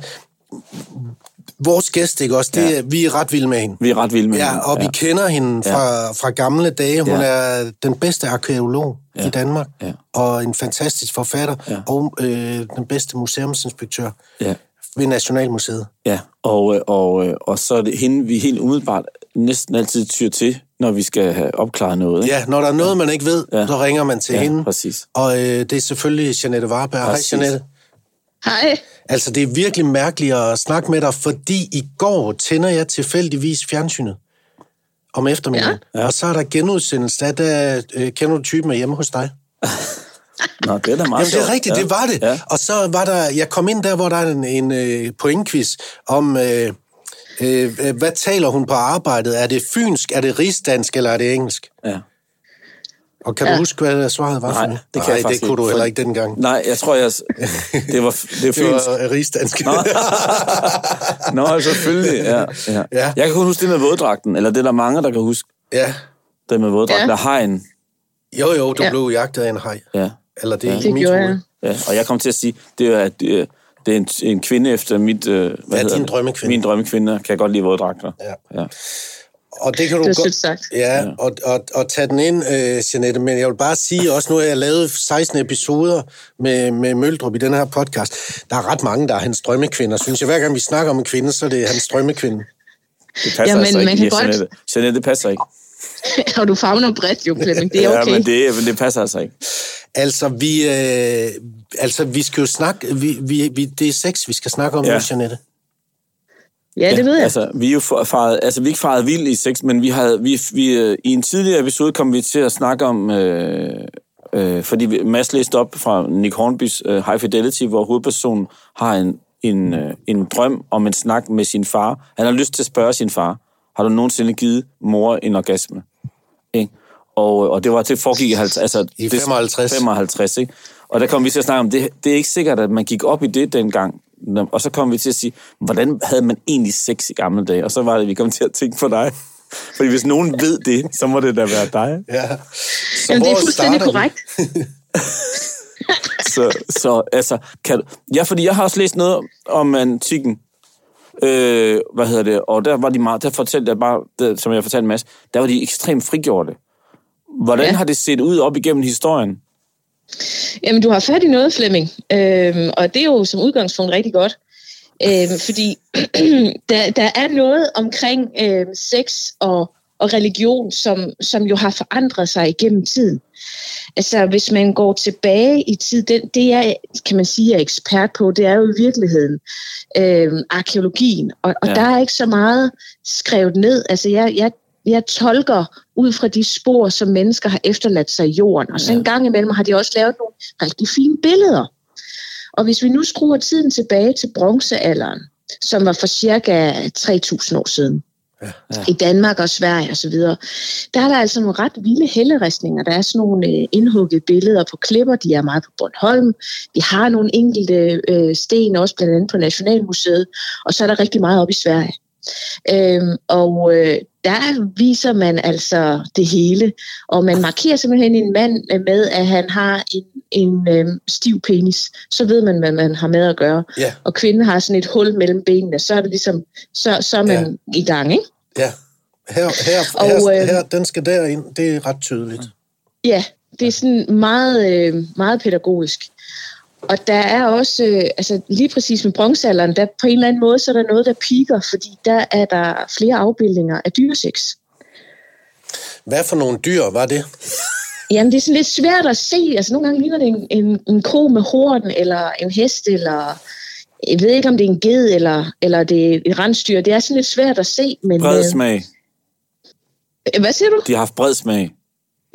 vores gæst, ikke også? Det, Ja. ja. Vi er ret vilde med hende. Vi er ret vilde med Ja, hende. og vi kender hende fra, fra gamle dage. Hun Ja. er den bedste arkeolog Ja. i Danmark, Ja. og en fantastisk forfatter, Ja. og øh, den bedste museumsinspektør Ja. ved Nationalmuseet. Ja, og, øh, og, øh, og så er det hende, vi helt umiddelbart næsten altid tyr til, når vi skal have opklaret noget. Ikke? Ja, når der er noget, man ikke ved, Ja. så ringer man til Ja, hende. præcis. Og øh, det er selvfølgelig Janette Warberg. Hej, Præcis. Janette. Hej. Altså, det er virkelig mærkeligt at snakke med dig, fordi i går tænder jeg tilfældigvis fjernsynet om eftermiddagen. Ja. Og så er der genudsendelse af, der øh, kender du typen af hjemme hos dig? Nå, det er da meget Jamen, det er rigtigt, ja. det var det. Ja. Og så var der, jeg kom ind der, hvor der er en, en øh, pointquiz om, øh, øh, øh, hvad taler hun på arbejdet? Er det fynsk, er det rigsdansk, eller er det engelsk? ja. Og kan ja. du huske, hvad svaret var Nej, det kan Nej, jeg det kunne du ikke, heller ikke dengang. Nej, jeg tror, jeg... Det var, det er Det var øh, rigsdansk. Nå, selvfølgelig. Ja, ja. Ja. Jeg kan kun huske det med våddragten, eller det er der mange, der kan huske. ja. Det med våddragten Ja. ja. hegn. Jo, jo, du ja. Blev jagtet af en hej. Ja. Eller det Ja. i Det mit gjorde jeg. Ja, og jeg kom til at sige, det er, at det er, en, en kvinde efter mit... Øh, hvad Ja, din drømmekvinde. Min drømmekvinde kan jeg godt lide våddragter. Ja. ja. Og det kan du Det er godt... sagt. Ja, og, og, og tage den ind, øh, Jeanette, men jeg vil bare sige også, nu har jeg lavet 16 episoder med, med Møldrup i den her podcast. Der er ret mange, der er hans drømmekvinder, synes jeg. Hver gang vi snakker om en kvinde, så er det hans drømmekvinde. Det passer Jamen, altså man ikke, kan ja, godt- Jeanette. Jeanette, det passer ikke. Og du fagner bredt jo, Flemming. Det er okay. Ja, men det, men det passer altså ikke. Altså, vi, øh, altså, vi skal jo snakke... Vi, vi, vi, det er sex, vi skal snakke om Ja. nu, Jeanette. Ja, det ved jeg. Altså, vi er jo faret, altså, vi er ikke faret vild i sex, men vi havde, vi, vi, øh, i en tidligere episode kom vi til at snakke om, øh, øh, fordi vi- Mads læste op fra Nick Hornbys øh, High Fidelity, hvor hovedpersonen har en, en, øh, en drøm om en snak med sin far. Han har lyst til at spørge sin far, har du nogensinde givet mor en orgasme? Ikke? Og, og det var til foregik i, 50, altså, I det- 55. 55, ikke? Og der kom vi til at snakke om, det, det er ikke sikkert, at man gik op i det dengang. Og så kom vi til at sige, hvordan havde man egentlig sex i gamle dage? Og så var det, vi kom til at tænke på dig. Fordi hvis nogen ved det, så må det da være dig. Ja. Så Jamen, det er fuldstændig korrekt. Så, så altså, kan, du- ja, fordi jeg har også læst noget om antikken. Øh, hvad hedder det? Og der var de meget, der fortalte jeg bare, det, som jeg fortalte en masse, der var de ekstremt frigjorte. Hvordan ja. Har det set ud op igennem historien? Jamen, du har fat i noget, Flemming. Øhm, og det er jo som udgangspunkt rigtig godt. Øhm, fordi der, der er noget omkring øhm, sex og, og religion, som, som jo har forandret sig igennem tiden. Altså, hvis man går tilbage i tid, det, det jeg, kan man sige, er ekspert på, det er jo i virkeligheden øhm, arkeologien. Og, og ja. der er ikke så meget skrevet ned. Altså, jeg, jeg, jeg tolker ud fra de spor, som mennesker har efterladt sig i jorden. Og så Ja. en gang imellem har de også lavet nogle rigtig fine billeder. Og hvis vi nu skruer tiden tilbage til bronzealderen, som var for cirka 3.000 år siden, Ja. Ja. i Danmark og Sverige osv., der er der altså nogle ret vilde helleristninger. Der er sådan nogle øh, indhuggede billeder på klipper, de er meget på Bornholm. Vi har nogle enkelte øh, sten, også blandt andet på Nationalmuseet, og så er der rigtig meget op i Sverige. Øhm, og øh, der viser man altså det hele, og man markerer simpelthen en mand med, at han har en, en øh, stiv penis. Så ved man, hvad man har med at gøre. Ja, Og kvinden har sådan et hul mellem benene, så er det ligesom, så, så er man ja. i gang, ikke? ja. Her, her, Og, her, øh, her, den skal derind. Det er ret tydeligt. Ja, det er sådan meget, øh, meget pædagogisk. Og der er også, øh, altså lige præcis med bronzealderen, der på en eller anden måde, så er der noget, der piker, fordi der er der flere afbildninger af dyresex. Hvad for nogle dyr var det? Jamen, det er sådan lidt svært at se. Altså, nogle gange ligner det en, en, en ko med horn, eller en hest, eller jeg ved ikke, om det er en ged, eller, eller det er et rensdyr. Det er sådan lidt svært at se, men... Bred øh, smag. hvad siger du? De har haft bred smag.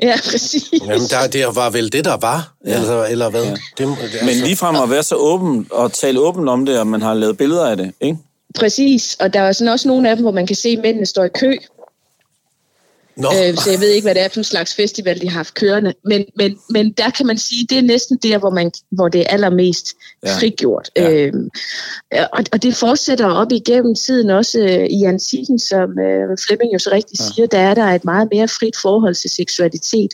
Ja, præcis. Jamen, der, det var vel det, der var, ja. eller, eller hvad? Ja. Det, det, altså, Men ligefrem at være så åben og tale åbent om det, og man har lavet billeder af det, ikke? Præcis, og der er sådan også nogle af dem, hvor man kan se, at mændene står i kø. Nå, Øh, så jeg ved ikke, hvad det er for en slags festival, de har haft kørende. Men, men, men der kan man sige, det er næsten der, hvor, man, hvor det er allermest Ja. frigjort. Ja. Øhm, og, og det fortsætter op igennem tiden, også øh, i antikken, som øh, Flemming jo så rigtigt ja. siger, der er der et meget mere frit forhold til seksualitet.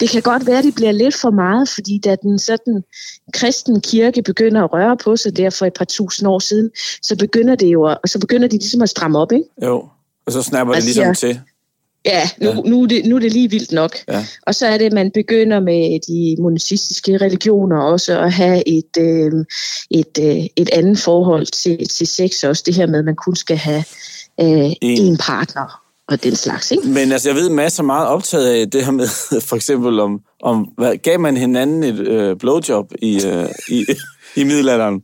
Det kan godt være, at det bliver lidt for meget, fordi da den sådan kristen kirke begynder at røre på sig der for et par tusind år siden, så begynder det jo, at, og så begynder de ligesom at stramme op, ikke? Jo. Og så snapper det Altså, ligesom ja. til. Ja, nu, Ja. Nu, er det, nu er det lige vildt nok. Ja. Og så er det, at man begynder med de monoteistiske religioner også at have et, øh, et, øh, et andet forhold til, til sex også. Det her med, at man kun skal have øh, En. en partner og den slags. Ikke? Men altså, jeg ved, masser meget optaget af det her med, for eksempel om, om hvad, gav man hinanden et øh, blowjob i, øh, i, i middelalderen?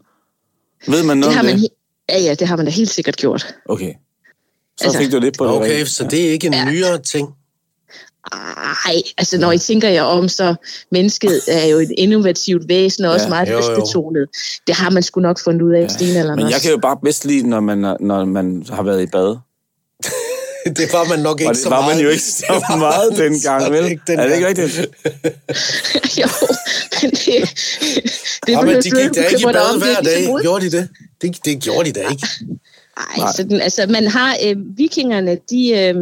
Ved man Det noget har om man, det? ja, ja, det har man da helt sikkert gjort. Okay. Så Altså- fik du lidt på det. okay, så det er ikke en nyere ting. Ej, altså når I tænker jer om, så mennesket er jo et innovativt væsen, og også Ja, meget lystbetonet. Det har man sgu nok fundet ud af i stenalderen Men jeg kan jo bare bedst lide, når man, når man har været i bad. Det var man nok ikke Og det så var meget. man jo ikke så meget dengang, Så vel? ikke Er det ikke dengang. rigtigt? jo, men det, det Ja, men de gik da ikke i bad. Det er hver dag. Gjorde de det? Det, det gjorde de da ikke. Ej, sådan, altså man har øh, vikingerne, de, øh,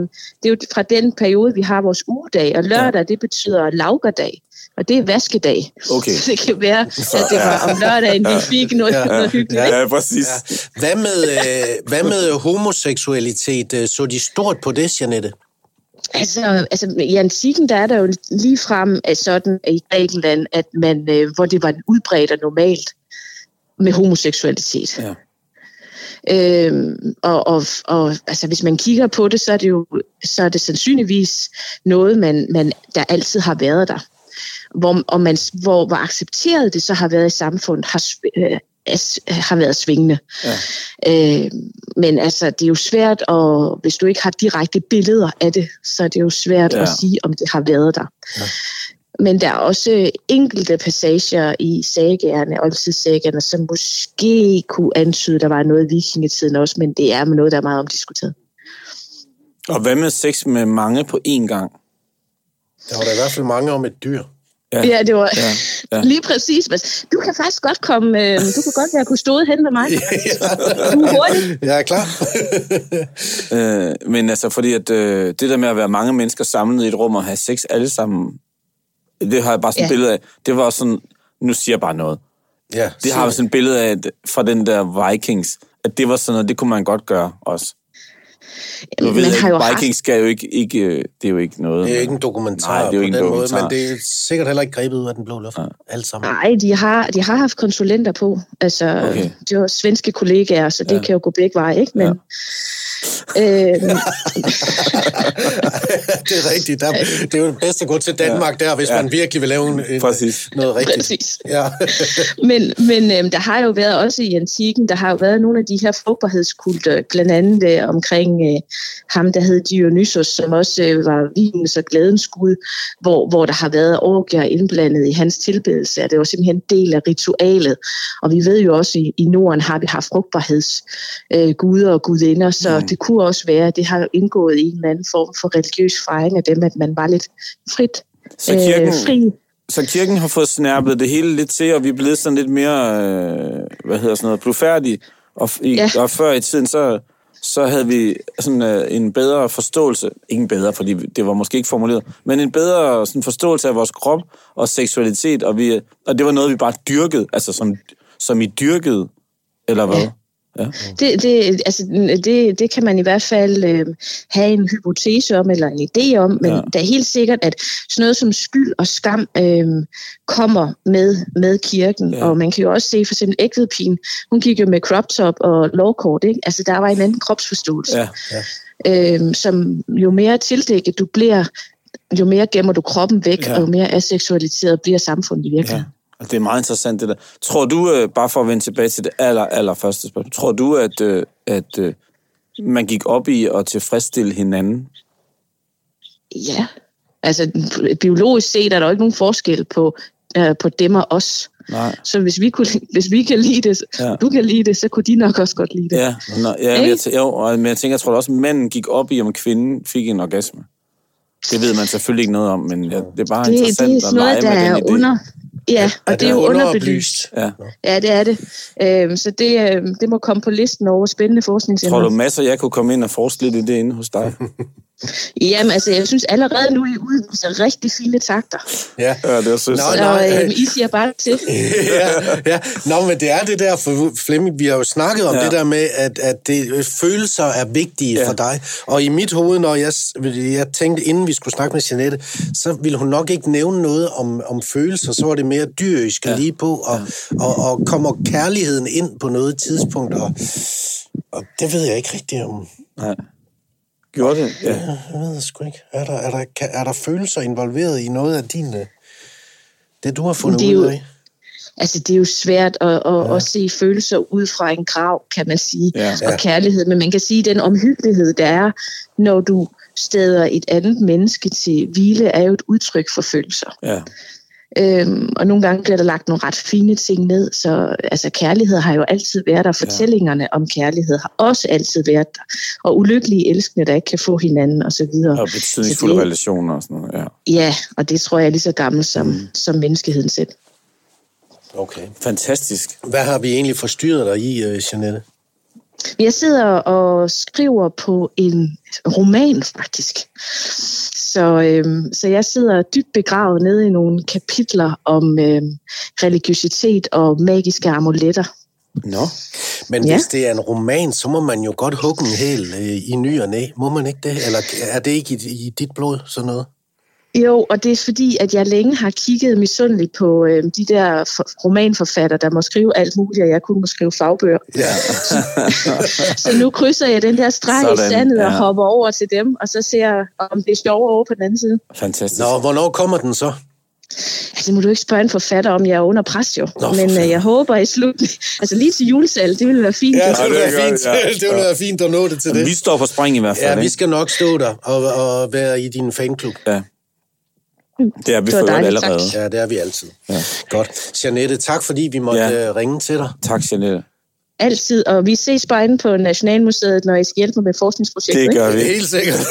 det er jo fra den periode, vi har vores ugedag, og lørdag, det betyder laugerdag. Og det er vaskedag. Okay. Så det kan være, at det var om lørdagen, vi fik noget, ja, noget hyggeligt. Ja, ja præcis. Ja. Hvad, med, øh, hvad med homoseksualitet? Øh, så de stort på det, Janette? Altså, altså, i antikken, der er der jo lige frem sådan i Grækenland, at man, øh, hvor det var udbredt og normalt med homoseksualitet. Ja. Øhm, og, og, og altså, hvis man kigger på det, så er det jo så er det sandsynligvis noget, man, man, der altid har været der. Hvor, og man, hvor, hvor accepteret det så har været i samfundet, har, øh, har været svingende. Ja. Øh, men altså, det er jo svært, og hvis du ikke har direkte billeder af det, så er det jo svært ja. at sige, om det har været der. Ja. Men der er også enkelte passager i sagerne, oldtidssagerne, som måske kunne antyde, at der var noget i vikingetiden også, men det er noget, der er meget omdiskuteret. Og hvad med sex med mange på én gang? Der var der i hvert fald mange om et dyr. Ja, ja det var ja, ja. lige præcis. Du kan faktisk godt komme, øh, du kan godt være på stået hen med mig. ja. Du er hurtig. Jeg er klar. øh, men altså, fordi at, øh, det der med at være mange mennesker samlet i et rum og have sex alle sammen, det har jeg bare sådan ja. et billede af. Det var sådan, nu siger jeg bare noget. Ja, det har jeg sådan et billede af fra den der Vikings, at det var sådan noget, det kunne man godt gøre også. Nu ved jeg, jo Vikings skal jo ikke, ikke, det er jo ikke noget. Det er jo ikke en dokumentar Nej, det er jo på ikke den måde, men det er sikkert heller ikke grebet ud af den blå luft. Ja. Alt sammen. Nej, de har, de har haft konsulenter på. Altså, okay. det var svenske kollegaer, så det ja. kan jo gå begge veje, ikke? Men, ja. Øh, det er rigtigt. Der, det er jo bedst at gå til Danmark ja. der, hvis ja. man virkelig vil lave en, en, noget rigtigt. Præcis. Ja. men men øhm, der har jo været også i antikken, der har jo været nogle af de her frugtbarhedskulter, blandt andet øh, omkring øh, ham, der hed Dionysos, som også øh, var vinens og glædens gud, hvor, hvor der har været orgier indblandet i hans tilbedelse. Det var simpelthen en del af ritualet. Og vi ved jo også, i, i Norden har vi haft frugtbarhedsguder øh, og gudinder, så mm. det kunne også være, at det har indgået i en eller anden form for religiøs fejring af dem, at man var lidt frit. Så kirken, øh, fri. Så kirken har fået snærpet det hele lidt til, og vi er blevet sådan lidt mere, øh, hvad hedder sådan noget, blufærdige. Og, i, ja. og før i tiden, så, så havde vi sådan øh, en bedre forståelse, ikke bedre, fordi det var måske ikke formuleret, men en bedre sådan, forståelse af vores krop og seksualitet, og, vi, og det var noget, vi bare dyrkede, altså som, som I dyrkede, eller hvad? Ja. Ja. Det, det, altså, det, det kan man i hvert fald øh, have en hypotese om, eller en idé om, men ja. det er helt sikkert, at sådan noget som skyld og skam øh, kommer med, med kirken. Ja. Og man kan jo også se for eksempel Ægvedpigen, hun gik jo med crop top og lovkort, ikke? Altså der var en anden kropsforståelse. Ja. Ja. Øh, som jo mere tildækket du bliver, jo mere gemmer du kroppen væk, ja. og jo mere aseksualiseret bliver samfundet i virkeligheden. Ja. Det er meget interessant, det der. Tror du, øh, bare for at vende tilbage til det aller, aller første spørgsmål, tror du, at, øh, at øh, man gik op i at tilfredsstille hinanden? Ja. Altså, biologisk set er der jo ikke nogen forskel på, på dem og os. Nej. Så hvis vi, kunne, hvis vi kan lide det, ja. du kan lide det, så kunne de nok også godt lide det. Ja, Nå, ja men, jeg, jo, men jeg tænker, jeg tror også, at manden gik op i, om kvinden fik en orgasme. Det ved man selvfølgelig ikke noget om, men ja, det er bare det, interessant det er sådan noget, der er idé. under, Ja, og er det er jo underbelyst. Ja. ja, det er det. Øhm, så det, øhm, det må komme på listen over spændende forskningsemner. Tror du masser, jeg kunne komme ind og forske lidt i det inde hos dig? Jamen, altså, jeg synes allerede nu, I udviser rigtig fine takter. Ja, ja det er sødt. Så nej, øhm, I siger bare til. ja, ja. Nå, men det er det der, for Flemming, vi har jo snakket om ja. det der med, at, at det, følelser er vigtige ja. for dig. Og i mit hoved, når jeg, jeg tænkte, inden vi skulle snakke med Jeanette, så ville hun nok ikke nævne noget om, om følelser, så var det mere dyrisk ja. lige på, og, ja. og, og kommer kærligheden ind på noget tidspunkt, og, og det ved jeg ikke rigtigt om. Nej. Gjorde det? Ja. ja jeg ved det sgu ikke. Er der, er, der, er der følelser involveret i noget af din, øh, det, du har fundet det ud af? Altså, det er jo svært at, at, ja. at se følelser ud fra en grav, kan man sige, ja. og kærlighed. Men man kan sige, at den omhyggelighed, der er, når du steder et andet menneske til hvile, er jo et udtryk for følelser. Ja. Øhm, og nogle gange bliver der lagt nogle ret fine ting ned, så altså, kærlighed har jo altid været der. Fortællingerne ja. om kærlighed har også altid været der. Og ulykkelige elskende, der ikke kan få hinanden og så videre. Og betydningsfulde det, relationer og sådan noget, ja. Ja, og det tror jeg er lige så gammelt som, mm. som menneskeheden selv. Okay. Fantastisk. Hvad har vi egentlig forstyrret dig i, uh, Jeanette? Jeg sidder og skriver på en roman, faktisk Så, øhm, så jeg sidder dybt begravet nede i nogle kapitler om øhm, religiøsitet og magiske amuletter. Nå, men Ja. hvis det er en roman, så må man jo godt hugge en hæl øh, i ny og næ. Må man ikke det? Eller er det ikke i, i dit blod, sådan noget? Jo, og det er fordi, at jeg længe har kigget misundeligt på øh, de der for, romanforfatter, der må skrive alt muligt, og jeg kun må skrive fagbøger. Ja. Så nu krydser jeg den der streg i Sådan, sandet og ja. hopper over til dem, og så ser jeg, om det er sjovere over på den anden side. Fantastisk. Nå, hvornår kommer den så? Altså, må du ikke spørge en forfatter om, jeg er under pres jo. Nå, Men øh, jeg håber i slutningen, altså lige til julesalg, det ville være fint. Ja, det ville være er fint. ja. Det ville være fint at nå det til Jamen, det. vi står på spring i hvert fald. Ja, vi ikke? skal nok stå der og, og være i din fanklub. Ja. Det er vi Det dejligt, allerede. tak. Ja, det er vi altid. Ja. Godt. Jeanette, tak fordi vi måtte Ja. ja. ringe til dig. Tak, Jeanette. Altid, og vi ses bare inde på Nationalmuseet, når I skal hjælpe mig med forskningsprojektet. Det ikke? gør vi. Helt sikkert.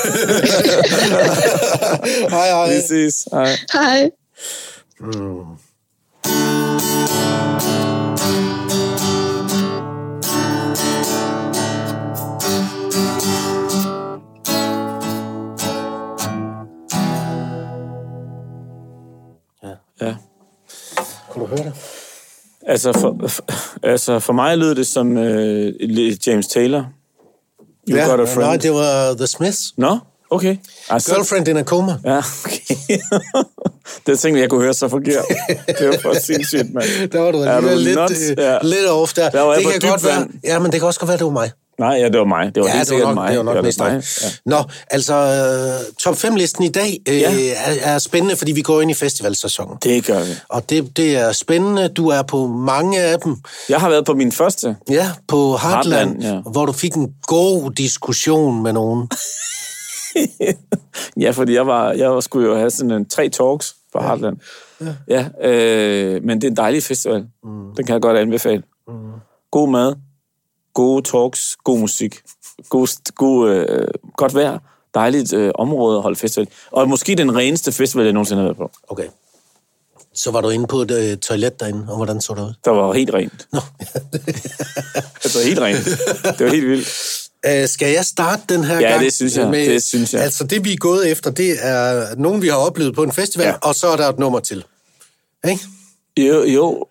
hej, hej. Vi ses. Hej. Hej. Ja. Du høre det? Altså for, for, altså, for mig lød det som uh, James Taylor. You ja, got a friend. Nej, det var The Smiths. Nå, okay. Altså, Girlfriend in a coma. Ja, okay. det tænkte jeg, jeg kunne høre så forkert. Det var for sindssygt, mand. Der var du Er du lidt, øh, Ja. lidt off der. Der det kan godt være. vand. Ja, men det kan også godt være, det var mig. Nej, ja, det var mig. Det var Ja, helt det var nok, mig. det var nok det mest mig. Ja. Nå, altså, øh, top 5-listen i dag øh, Ja. er, er spændende, fordi vi går ind i festivalsæsonen. Det gør vi. Og det, det er spændende. Du er på mange af dem. Jeg har været på min første. Ja, på Heartland, Heartland, ja. hvor du fik en god diskussion med nogen. Ja, fordi jeg, var, jeg skulle jo have sådan en tre talks på ja. Heartland. Ja, ja øh, men det er en dejlig festival. Mm. Den kan jeg godt anbefale. Mm. God mad, gode talks, god musik, god, god, øh, godt vejr, dejligt øh, område at holde festival. Og måske den reneste festival, jeg nogensinde har været på. Okay. Så var du inde på et øh, toilet derinde, og hvordan så det ud? Der var helt rent. Nå. Altså helt rent. Det var helt vildt. Øh, skal jeg starte den her Ja, gang? det synes jeg. Det synes jeg. Altså, det vi er gået efter, det er nogen, vi har oplevet på en festival, Ja. ja. og så er der et nummer til. Ikke? Jo, jo.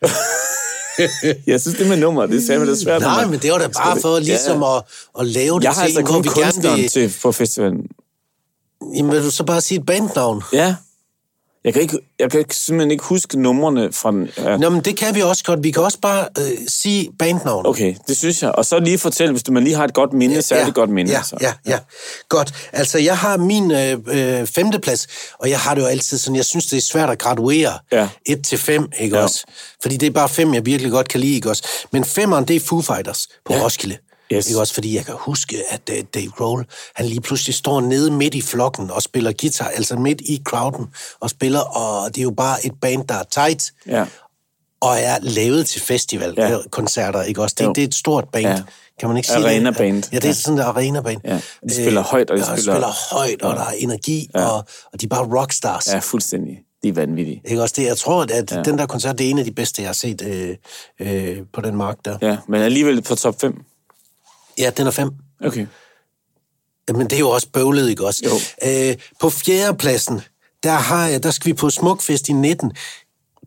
jeg synes, det med nummer, det sagde det svært. Nej, men det var da bare for ligesom at, at lave det Jeg har til altså hvor kun vi gerne kunstneren vil... til på festivalen. Jamen, vil du så bare sige et bandnavn? Ja. Jeg kan, ikke, jeg kan simpelthen ikke huske numrene fra den. Ja. Nå, men det kan vi også godt. Vi kan også bare øh, sige bandnavn. Okay, det synes jeg. Og så lige fortælle, hvis du man lige har et godt minde, særligt godt minde. Ja, altså. ja, ja. Godt. Altså, jeg har min øh, øh, femteplads, og jeg har det jo altid sådan, jeg synes, det er svært at graduere Ja. 1 til 5, ikke Ja. også? Fordi det er bare fem, jeg virkelig godt kan lide, ikke også? Men femmeren, det er Foo Fighters på Ja. Roskilde. Yes. Ikke også? Fordi jeg kan huske, at uh, Dave Grohl, han lige pludselig står nede midt i flokken og spiller guitar, altså midt i crowden og spiller, og det er jo bare et band, der er tight, Ja. og er lavet til festivalkoncerter, ikke også? Det, Jo. det er et stort band. Ja. Kan man ikke sige Arenaband. det? Ja, det er Ja. sådan et arenaband. Ja. De spiller højt, og de ja, spiller- spiller højt, og der er energi, ja. og, og de er bare rockstars. ja, fuldstændig. De er vanvittige. Ikke også det? Jeg tror, at ja. den der koncert, det er en af de bedste, jeg har set øh, øh, på den mark der. Ja. Ja, men alligevel på top 5. ja, den er fem. Okay. Men det er jo også bøvlet, ikke også? Jo. Øh, på fjerdepladsen, der, har jeg, der skal vi på Smukfest i 19.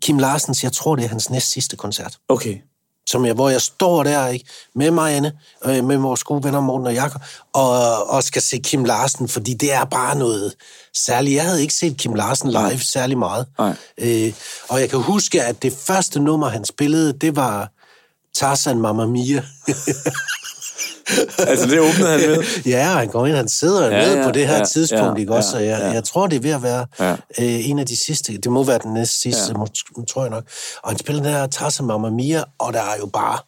Kim Larsens, jeg tror, det er hans næst sidste koncert. Okay. som jeg, hvor jeg står der ikke med Marianne, øh, med vores gode venner Morten og Jakob, og, og skal se Kim Larsen, fordi det er bare noget særligt. Jeg havde ikke set Kim Larsen live Nej. særlig meget. Nej. Øh, og jeg kan huske, at det første nummer, han spillede, det var Tarzan Mamma Mia. Altså, det åbnede han med. ja, han går ind, han sidder Ja, med ja, på det her ja, tidspunkt, ja, ikke også? ja, Og jeg, ja. jeg tror, det er ved at være Ja. øh, en af de sidste. Det må være den næste sidste, Ja. ja. tror jeg nok. Og han spiller den her Tarzan Mamma Mia, og der er jo bare...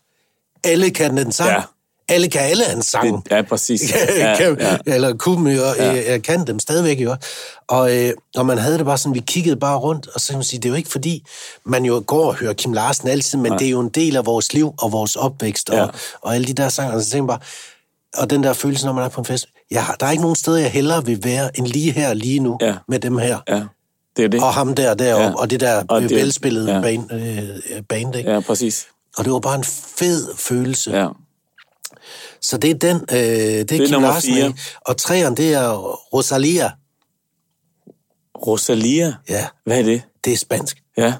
Alle kan den sang. Ja. Alle kan alle hans sang. Det, ja, præcis. Ja, kan, ja. eller kunne jo, ja. jeg kan dem stadigvæk jo. Og, øh, og man havde det bare sådan, vi kiggede bare rundt, og så kan man sige, det er jo ikke fordi, man jo går og hører Kim Larsen altid, men Nej. det er jo en del af vores liv og vores opvækst, og, Ja. og alle de der sanger, og så tænker bare, og den der følelse, når man er på en fest, har, der er ikke nogen steder, jeg hellere vil være, end lige her, lige nu, Ja. med dem her. Ja, det er det. Og ham der deroppe, Ja. ja. og det der Og det- velspillede ja. ja. band, øh, band ikke? Ja, præcis. Og det var bare en fed følelse. Ja. Så det er den, øh, det er, er Kim Larsen, ikke? Og træeren, det er Rosalia. Rosalia? Ja, Hvad er det? det er spansk. Ja.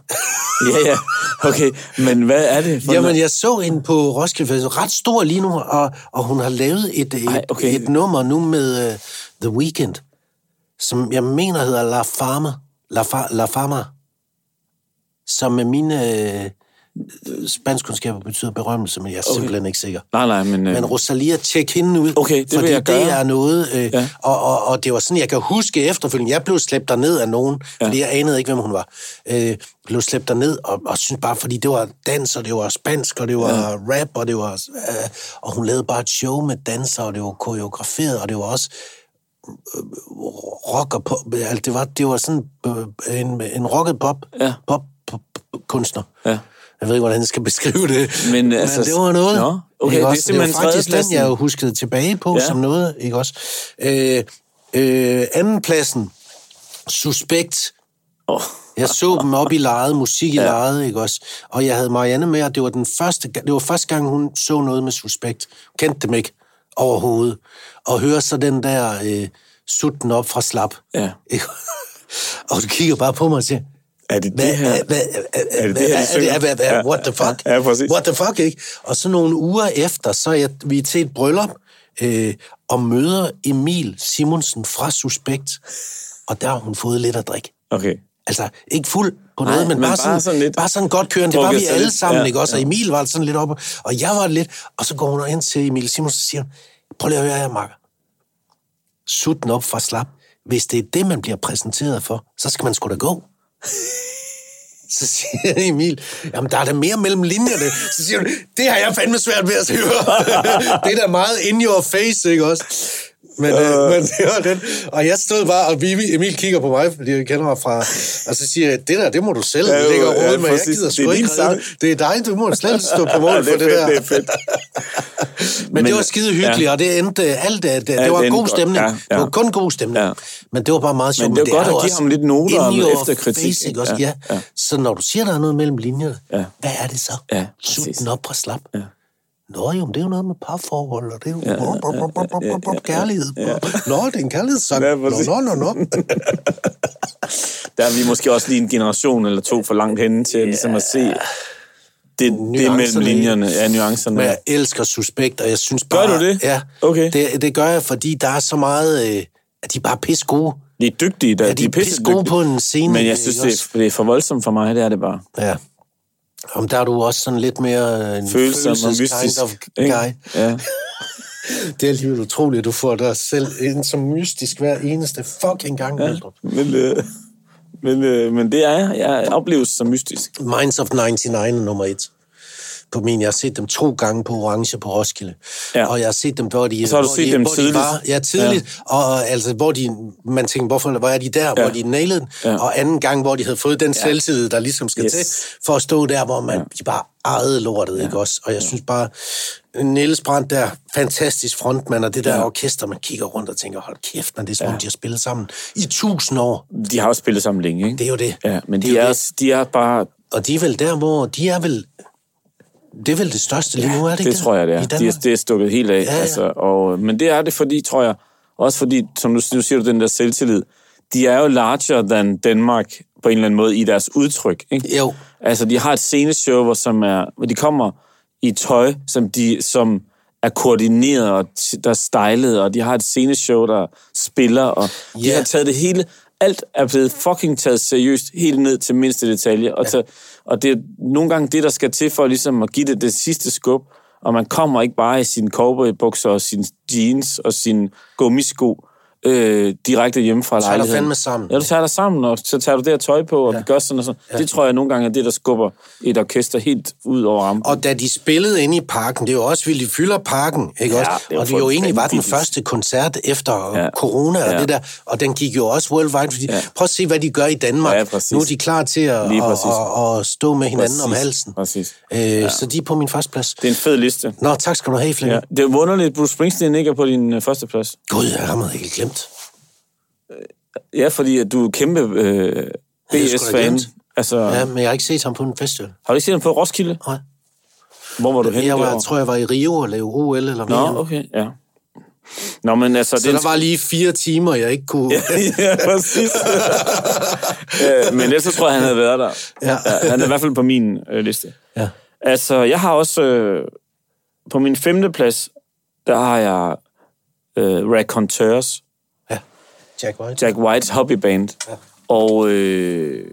Ja, ja. Okay, men hvad er det for Jamen, noget? jeg så hende på Roskilde Festival, ret stor lige nu, og, og hun har lavet et, et, Ej, okay. et nummer nu med uh, The Weeknd, som jeg mener hedder La Fama, La, Fa, La Fama, som med mine uh, spanskkundskaber betyder berømmelse, men jeg er okay. simpelthen ikke sikker. Nej, nej, men... Øh, Men Rosalia, tjek hende ud. Okay, det vil fordi jeg det gøre. er noget... Øh, Ja. og, og, og det var sådan, jeg kan huske efterfølgende, jeg blev slæbt ned af nogen, ja. fordi jeg anede ikke, hvem hun var. Øh, blev slæbt ned og, og synes bare, fordi det var dans, og det var spansk, og det var ja. rap, og det var... Øh, og hun lavede bare et show med danser, og det var koreograferet, og det var også øh, rock og pop. Altså, det, var, det var sådan øh, en, en rocket pop, Ja. pop, pop, pop kunstner. Ja. Jeg ved ikke, hvordan jeg skal beskrive det. Men, altså, det var noget. nå, okay, ikke det er også? det var faktisk den, jeg huskede tilbage på Ja. som noget, ikke også? Øh, øh, andenpladsen, Suspekt. oh, Jeg så dem op i lejet, musik i ja. lejet, ikke også? Og jeg havde Marianne med, og det var, den første, det var første gang, hun så noget med Suspekt. Kendte dem ikke overhovedet. Og høre så den der øh, sutten op fra slap. Ja. Og du kigger bare på mig og siger, er det det her? Er det det her, what the fuck? ja, præcis. What the fuck, ikke? Og så nogle uger efter, så er jeg, vi er til et bryllup, øh, og møder Emil Simonsen fra Suspekt, og der har hun fået lidt at drikke. Okay. Altså, ikke fuld på Nej, noget, men, men bare, bare sådan, sådan lidt bare sådan godt kørende. Det var vi alle sammen, Ja, ikke også? Og. Emil var sådan lidt oppe, og jeg var lidt, og så går hun hen til Emil Simonsen og siger, prøv lige at høre her, Marker. Sut den op fra slap. Hvis det er det, man bliver præsenteret for, så skal man sgu da gå. Så siger Emil, jamen der er da mere mellem linjerne. Så siger du, det har jeg fandme svært ved at høre. det er da meget in your face, ikke også? Men, øh, men det var den. Og jeg stod bare, og Vivi, Emil kigger på mig, fordi jeg kender mig fra... Og så siger jeg, det der, det må du selv Ja, ja, lægge ja, råd med. Jeg gider Det sgu er ikke sang. det. Det er dig, du må slet stå på mål Ja, for det det er der. fedt, det er fedt. Men, Men, det var øh, skide hyggeligt, ja. og det endte alt det, det, det var endte god godt, stemning. ja, ja. Det var kun god stemning. Ja. Men det var bare meget sjovt. Men det var godt er at jo give ham lidt noter in your efter kritik, face, ikke? ikke også? Ja, Ja. ja. Så når du siger, der er noget mellem linjerne, Ja. hvad er det så? Ja, Sut den op fra slap. Ja. Nå jo, men det er jo noget med parforhold, og det er jo kærlighed. Nå, det er en kærlighedssang. Ja, Nå, nå, nå, nå. Der er vi måske også lige en generation eller to for langt henne til ligesom at se det, det mellem linjerne. Ja, nuancerne. Men jeg elsker Suspekt, og jeg synes bare... Gør du det? Ja, Okay. det, det gør jeg, fordi der er så meget... Øh, at de er bare pisse gode. De er dygtige, der. Ja, de er pisse gode på en scene. Men jeg ikke synes, det er, det er for voldsomt for mig, det er det bare. Ja. Om der er du også sådan lidt mere en Følsom og mystisk. kind of guy. Ja. Det er alligevel utroligt, at du får dig selv ind som mystisk hver eneste fucking gang. Ja. Men, øh, men, øh, men det er jeg. Jeg opleves som mystisk. Minds of 99 er nummer et på min. Jeg har set dem to gange på Orange på Roskilde. Ja. Og jeg har set dem, hvor de, så har du hvor set de, dem tidligt. De var, ja, tidligt. Ja. Og altså, hvor de, man tænker, hvorfor hvor er de der, ja. hvor de nailede den. Ja. Og anden gang, hvor de havde fået den selvtillid, der ligesom skal Yes. til, for at stå der, hvor man ja. de bare ejede lortet, ja. ikke også? Og jeg ja. synes bare, Niels Brandt der, fantastisk frontmand, og det der Ja. ja. orkester, man kigger rundt og tænker, hold kæft, man, det er som om, de har spillet sammen i tusind år. De har også spillet sammen længe, ikke? Det er jo det. Ja, men Det de er jo også- de er bare... Og de er vel der, hvor de er vel... Det er vel det største lige nu, er det ikke Det tror jeg, det er. De Danmark? er, det er stukket helt af. Ja, ja. Altså, og, men det er det, fordi, tror jeg, også fordi, som du, nu siger du, den der selvtillid, de er jo larger than Danmark på en eller anden måde i deres udtryk. Ikke? Jo. Altså, de har et sceneshow, hvor, som er, hvor de kommer i tøj, som, de, som er koordineret, og der er stylet, og de har et sceneshow, der spiller, og de Ja. har taget det hele... Alt er blevet fucking taget seriøst, helt ned til mindste detalje. Og, ja. og det er nogle gange det, der skal til for ligesom at give det det sidste skub. Og man kommer ikke bare i sine cowboybukser og sine jeans og sine gummisko øh, direkte hjemme fra tager dig lejligheden. fandme sammen. Ja, du tager dig sammen, og så tager du det her tøj på, og ja. gør sådan og sådan. Ja. Det tror jeg nogle gange er det, der skubber et orkester helt ud over rampen. Og da de spillede inde i parken, det er jo også vildt, de fylder parken, ikke Ja, også? det Og det jo egentlig var den første koncert efter Ja. corona og Ja. det der, og den gik jo også worldwide, fordi Ja. prøv at se, hvad de gør i Danmark. Ja, præcis. nu er de klar til at, at, at, at stå med hinanden Præcis. om halsen. Præcis. Øh, ja. Så de er på min første plads. Det er en fed liste. Nå, tak skal du have, Flemming. Ja. Det er wunderligt, at Bruce Springsteen ikke er på din øh, første plads. Gud, jeg har helt glemt. Ja, fordi at du er kæmpe øh, det BS-fan. Altså, Ja, ja. men jeg har ikke set ham på en festival. Har du ikke set ham på Roskilde? Nej. Hvor var du henne Jeg var, tror, jeg var i Rio og lavede OL eller Nå, VM. okay, ja. Nå, men altså... Så der var lige fire timer, jeg ikke kunne... ja, præcis. Øh, men ellers så tror jeg, han havde været der. Ja. Ja, han er i hvert fald på min øh, liste. Ja. Altså, jeg har også... Øh, på min femte plads, der har jeg øh, Raconteurs, ja. Jack White. Jack Whites hobbyband. Ja. Og øh,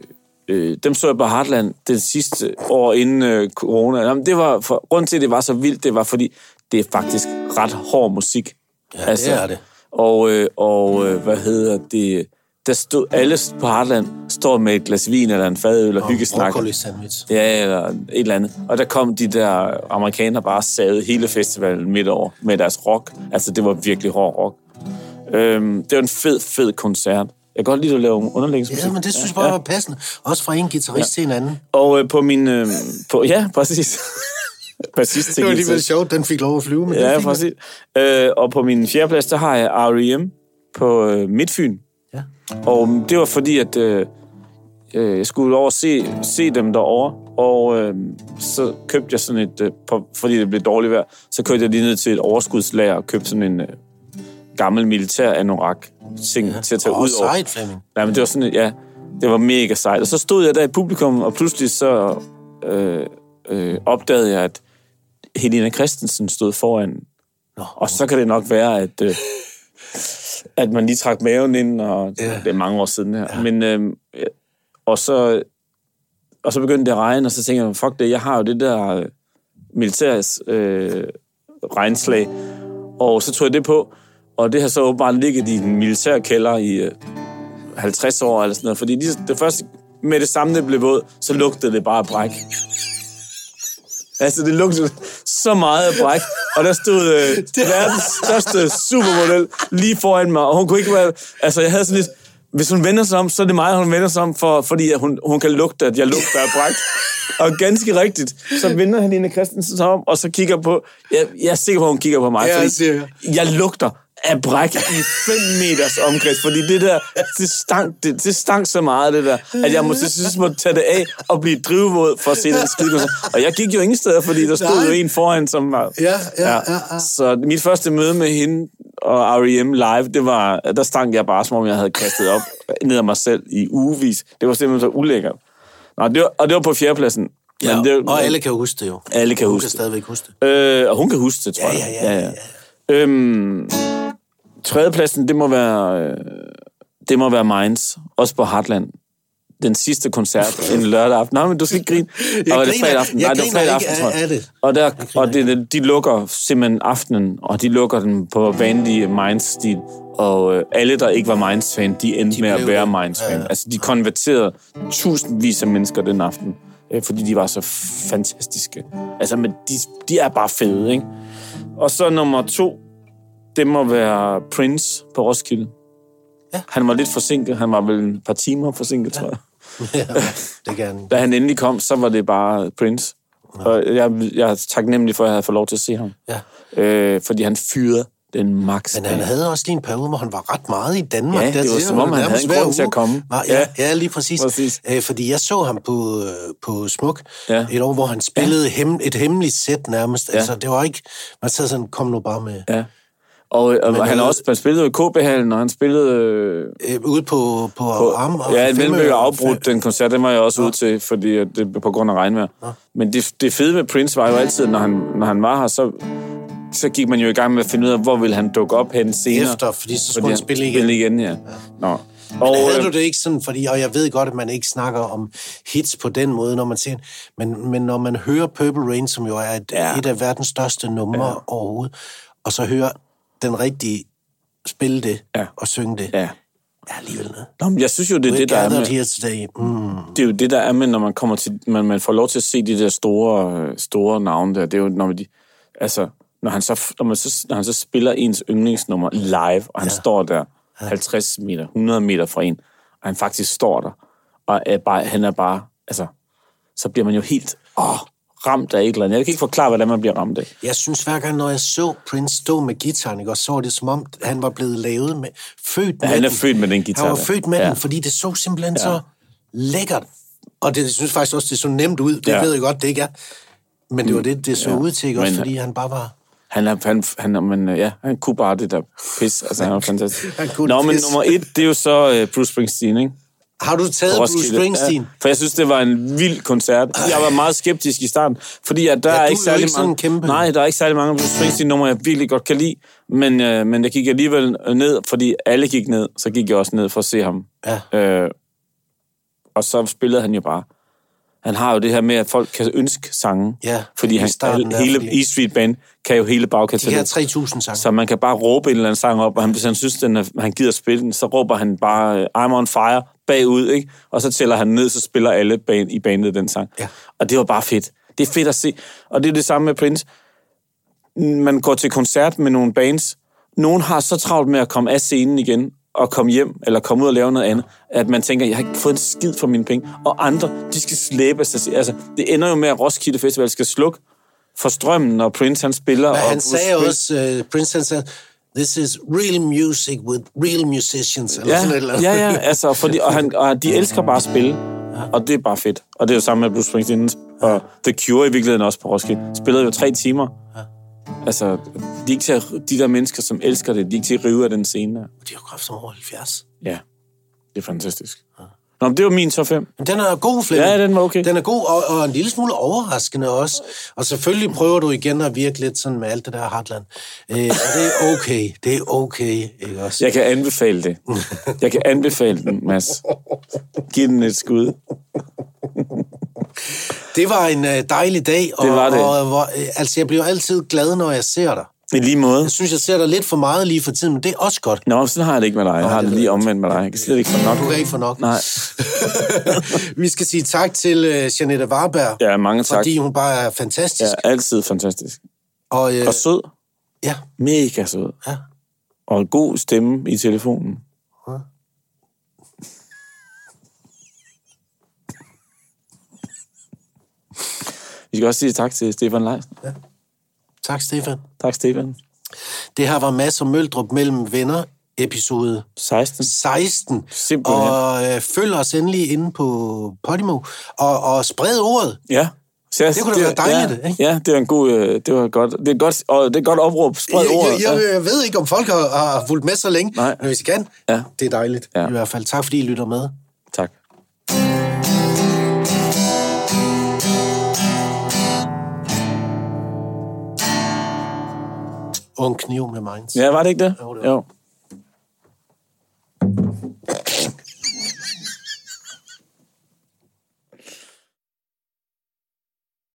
øh, dem så jeg på Heartland det sidste år inden øh, corona. Jamen, det var for, grunden til, at det var så vildt, det var fordi, det er faktisk ret hård musik. Ja, det er det. Og, øh, og øh, hvad hedder det? Der stod, alle på Heartland står med et glas vin eller en fadøl og, og sandwich. Ja, eller et eller andet. Og der kom de der amerikanere bare savet hele festivalen midt over med deres rock. Altså, det var virkelig hård rock. Øhm, det var en fed, fed koncert. Jeg kan godt lide at lave underlægningsmusik. Ja, men det synes jeg bare var passende. Også fra en guitarist ja. til en anden. Og øh, på min... Øh, på, ja, præcis. præcis Det var alligevel sjovt, den fik lov at flyve. Men Ja, den. præcis. Øh, og på min fjerde plads, der har jeg R.E.M. på øh, Midtfyn. Ja. Og det var fordi, at øh, øh, jeg skulle over se, se dem derovre, og øh, så købte jeg sådan et, øh, på, fordi det blev dårligt vejr, så kørte jeg lige ned til et overskudslager og købte sådan en øh, gammel militær anorak ting ja. til at tage Åh, ud over. sejt, Flemming. Nej, men det var sådan ja, det var mega sejt. Og så stod jeg der i publikum, og pludselig så øh, øh, opdagede jeg, at Helena Christensen stod foran. Nå. Og så kan det nok være, at, øh, at man lige trak maven ind, og Ja. det er mange år siden her. Ja. Men, øh, og, så, og så begyndte det at regne, og så tænkte jeg, fuck det, jeg har jo det der øh, militærs øh, regnslag. Og så tog jeg det på, og det har så åbenbart ligget i en militærkælder i øh, 50 år eller sådan noget, fordi lige, det første, med det samme, det blev våd, så lugtede det bare af bræk. Altså, det lugtede så meget af bræk, og der stod øh, verdens største supermodel lige foran mig, og hun kunne ikke være... Altså, jeg havde sådan lidt... Hvis hun vender sig om, så er det mig, hun vender sig om, for, fordi hun, hun kan lugte, at jeg lugter af bræk. Og ganske rigtigt, så vender han Ine Christensen sig om, og så kigger på... Jeg, jeg er sikker på, at hun kigger på mig, fordi jeg lugter af bræk i 5 meters omkreds, fordi det der, det stank, det, det stank så meget, det der, at jeg måtte, til sidst måtte tage det af og blive drivvåd for at se den skide. Og jeg gik jo ingen steder, fordi der stod Nej. jo en foran, som var... Ja, ja, ja, ja. Så mit første møde med hende og R.E.M. live, det var, der stank jeg bare, som om jeg havde kastet op ned af mig selv i ugevis. Det var simpelthen så ulækkert. Nå, det var, og det var på fjerdepladsen. Ja, Men det, og alle kan huske det jo. alle kan Hun huske kan det. stadigvæk huske det. Øh, og hun kan huske det, tror Ja, jeg. ja, ja, ja, ja. Øhm, tredjepladsen, det må være, øh, det må være Minds. Også på Heartland. Den sidste koncert en lørdag aften. Nej, men du skal ikke grine. Jeg Og var det fredag aften? Nej, det var fredag aften, tror jeg. det. Og, der, og det, de lukker simpelthen aftenen, og de lukker den på vanlig Minds-stil. Og øh, alle, der ikke var Minds-fan, de endte De med at være. Minds-fan. Ja. Altså, de konverterede tusindvis af mennesker den aften, øh, fordi de var så fantastiske. Altså, men de, de er bare fede, ikke? Og så nummer to, det må være Prince på Roskilde. Ja. Han var lidt forsinket. Han var vel et par timer forsinket, tror jeg. Ja, det kan. Da han endelig kom, så var det bare Prince. Og jeg, jeg er taknemmelig for, at jeg havde fået lov til at se ham. Ja. Øh, fordi han fyrede den max. Men han havde også lige en periode, hvor han var ret meget i Danmark. Ja, det Der var siger som om, han havde en grund til at komme. Var, ja, Ja. ja, lige præcis. Præcis. Æ, fordi jeg så ham på, øh, på Smuk Ja. et år, hvor han spillede ja. hem, et hemmeligt sæt nærmest. Ja. Altså, det var ikke... Man sad sådan, kom nu bare med... Ja. Og, og han, han- har også, han spillede i KB-hallen, og han spillede... Øh, Øh, ude på, på, på Arm. og ja, en Femø- Mellemø afbrudt den koncert, den var jeg også ude til, fordi at det på grund af regnvejr. Men det, det fede med Prince var jo altid, når han, når han var her, så, så gik man jo i gang med at finde ud af, hvor ville han dukke op hen senere. Efter, fordi så skulle Fordi han spille igen. Spille igen, ja. Nå. Og, Og, havde øh, du det ikke sådan, fordi, og jeg ved godt, at man ikke snakker om hits på den måde, når man ser men, men når man hører Purple Rain, som jo er et, Ja. ja. et af verdens største numre ja. overhovedet, og så hører den rigtige spille det Ja. og synge det, ja. er alligevel noget. Nå, men jeg synes jo, det er det, der er med, here today. Mm. det er jo det, der er med, når man kommer til, man, man får lov til at se de der store, store navne der. Det er jo, når man, de, altså, når han, så, når, man så, når han så spiller ens yndlingsnummer live, og han ja. står der 50 meter, 100 meter fra en, og han faktisk står der, og er bare, han er bare, altså, så bliver man jo helt åh, ramt af et eller andet. Jeg kan ikke forklare, hvordan man bliver ramt af. Jeg synes hver gang, når jeg så Prince stå med gitaren, ikke, og så var det som om, han var blevet lavet med, født med han er den. født med den guitar Han var født med Ja. den, fordi det så simpelthen ja. så lækkert. Og det jeg synes faktisk også, det så nemt ud. Det Ja. ja. ved jeg godt, det ikke er. Men det var det, det så Ja. ud til, ikke? Også Men- fordi han bare var... Han er, han, han, men, øh, ja, han kunne bare det der pis. Altså, han er fantastisk. Han Nå, det men nummer et, det er jo så uh, Bruce Springsteen, ikke? Har du taget Bruce. Springsteen? Ja, for jeg synes, det var en vild koncert. Jeg var meget skeptisk i starten, fordi at der Ja, er ikke særlig ikke mange... en kæmpe- Nej, der er ikke særlig mange Bruce Springsteen-numre, jeg virkelig godt kan lide. Men, øh, men jeg gik alligevel ned, fordi alle gik ned, så gik jeg også ned for at se ham. Ja. Øh, og så spillede han jo bare. Han har jo det her med, at folk kan ønske sange. Ja, fordi han, starten der, hele fordi- E Street Band kan jo hele De her bagkataloget. 3.000 sange. Så man kan bare råbe en eller anden sang op, og han, hvis han synes, den er, han gider spille den, så råber han bare øh, I'm on fire bagud, ikke? Og så tæller han ned, så spiller alle band, i bandet den sang. Ja. Og det var bare fedt. Det er fedt at se. Og det er det samme med Prince. Man går til koncert med nogle bands. Nogen har så travlt med at komme af scenen igen, og komme hjem, eller komme ud og lave noget andet, at man tænker, jeg har ikke fået en skid for mine penge. Og andre, de skal slæbe sig. Altså, det ender jo med, at Roskilde Festival skal slukke for strømmen, når Prince han spiller. Men og han sagde Spring- også, uh, Prince han sagde, this is real music with real musicians, eller Ja, sådan et eller andet. ja, ja, altså, fordi, og, han, og de elsker bare at spille, og det er bare fedt. Og det er jo samme med Bruce Springsteen og The Cure i virkeligheden også på Roskilde. Spillede jo tre timer. Altså, de, ikke til at, de der mennesker, som elsker det, de er ikke til at rive af den scene. der. De er jo kraft over 70. Ja, det er fantastisk. Nå, men det var min top 5. Men den er god, Flemming. Ja, den var okay. Den er god, og, og en lille smule overraskende også. Og selvfølgelig prøver du igen at virke lidt sådan med alt det der Heartland. Øh, og det er okay. Det er okay, ikke også? Jeg kan anbefale det. Jeg kan anbefale den, Mads. Giv den et skud. Det var en øh, dejlig dag. Og, Det var det. Og, hvor, øh, altså, jeg bliver altid glad, når jeg ser dig. I lige måde. Jeg synes, jeg ser dig lidt for meget lige for tiden, men det er også godt. Nå, sådan har jeg det ikke med dig. Jeg har det det lige omvendt med dig. Jeg kan slet ikke få nok. Du kan ikke få nok. Nej. Vi skal sige tak til øh, Janette Warberg, Ja, mange tak. fordi hun bare er fantastisk. Ja, altid fantastisk. Og, øh, Og sød. ja, Mega sød. ja. Og en god stemme i telefonen. Vi skal også sige tak til Stefan Leisen. Tak, Stefan. Tak, Stefan. Det her var Mads og Møldrup mellem venner, episode 16. 16. Simpelthen. Og øh, følg os endelig inde på Podimo. Og, og spred ordet. Ja. Så jeg, Det kunne da være dejligt, ja, ikke? Ja, det var en god, øh, det var godt, det er godt, og det er godt opråb. Spred Jeg, ordet. jeg, jeg, jeg ved ikke, om folk har, har fulgt med så længe, Nej. men hvis I kan, Ja. det er dejligt. Ja. I hvert fald tak, fordi I lytter med. Og en kniv med Mainz. Ja, var det ikke det? Jo, det var. jo.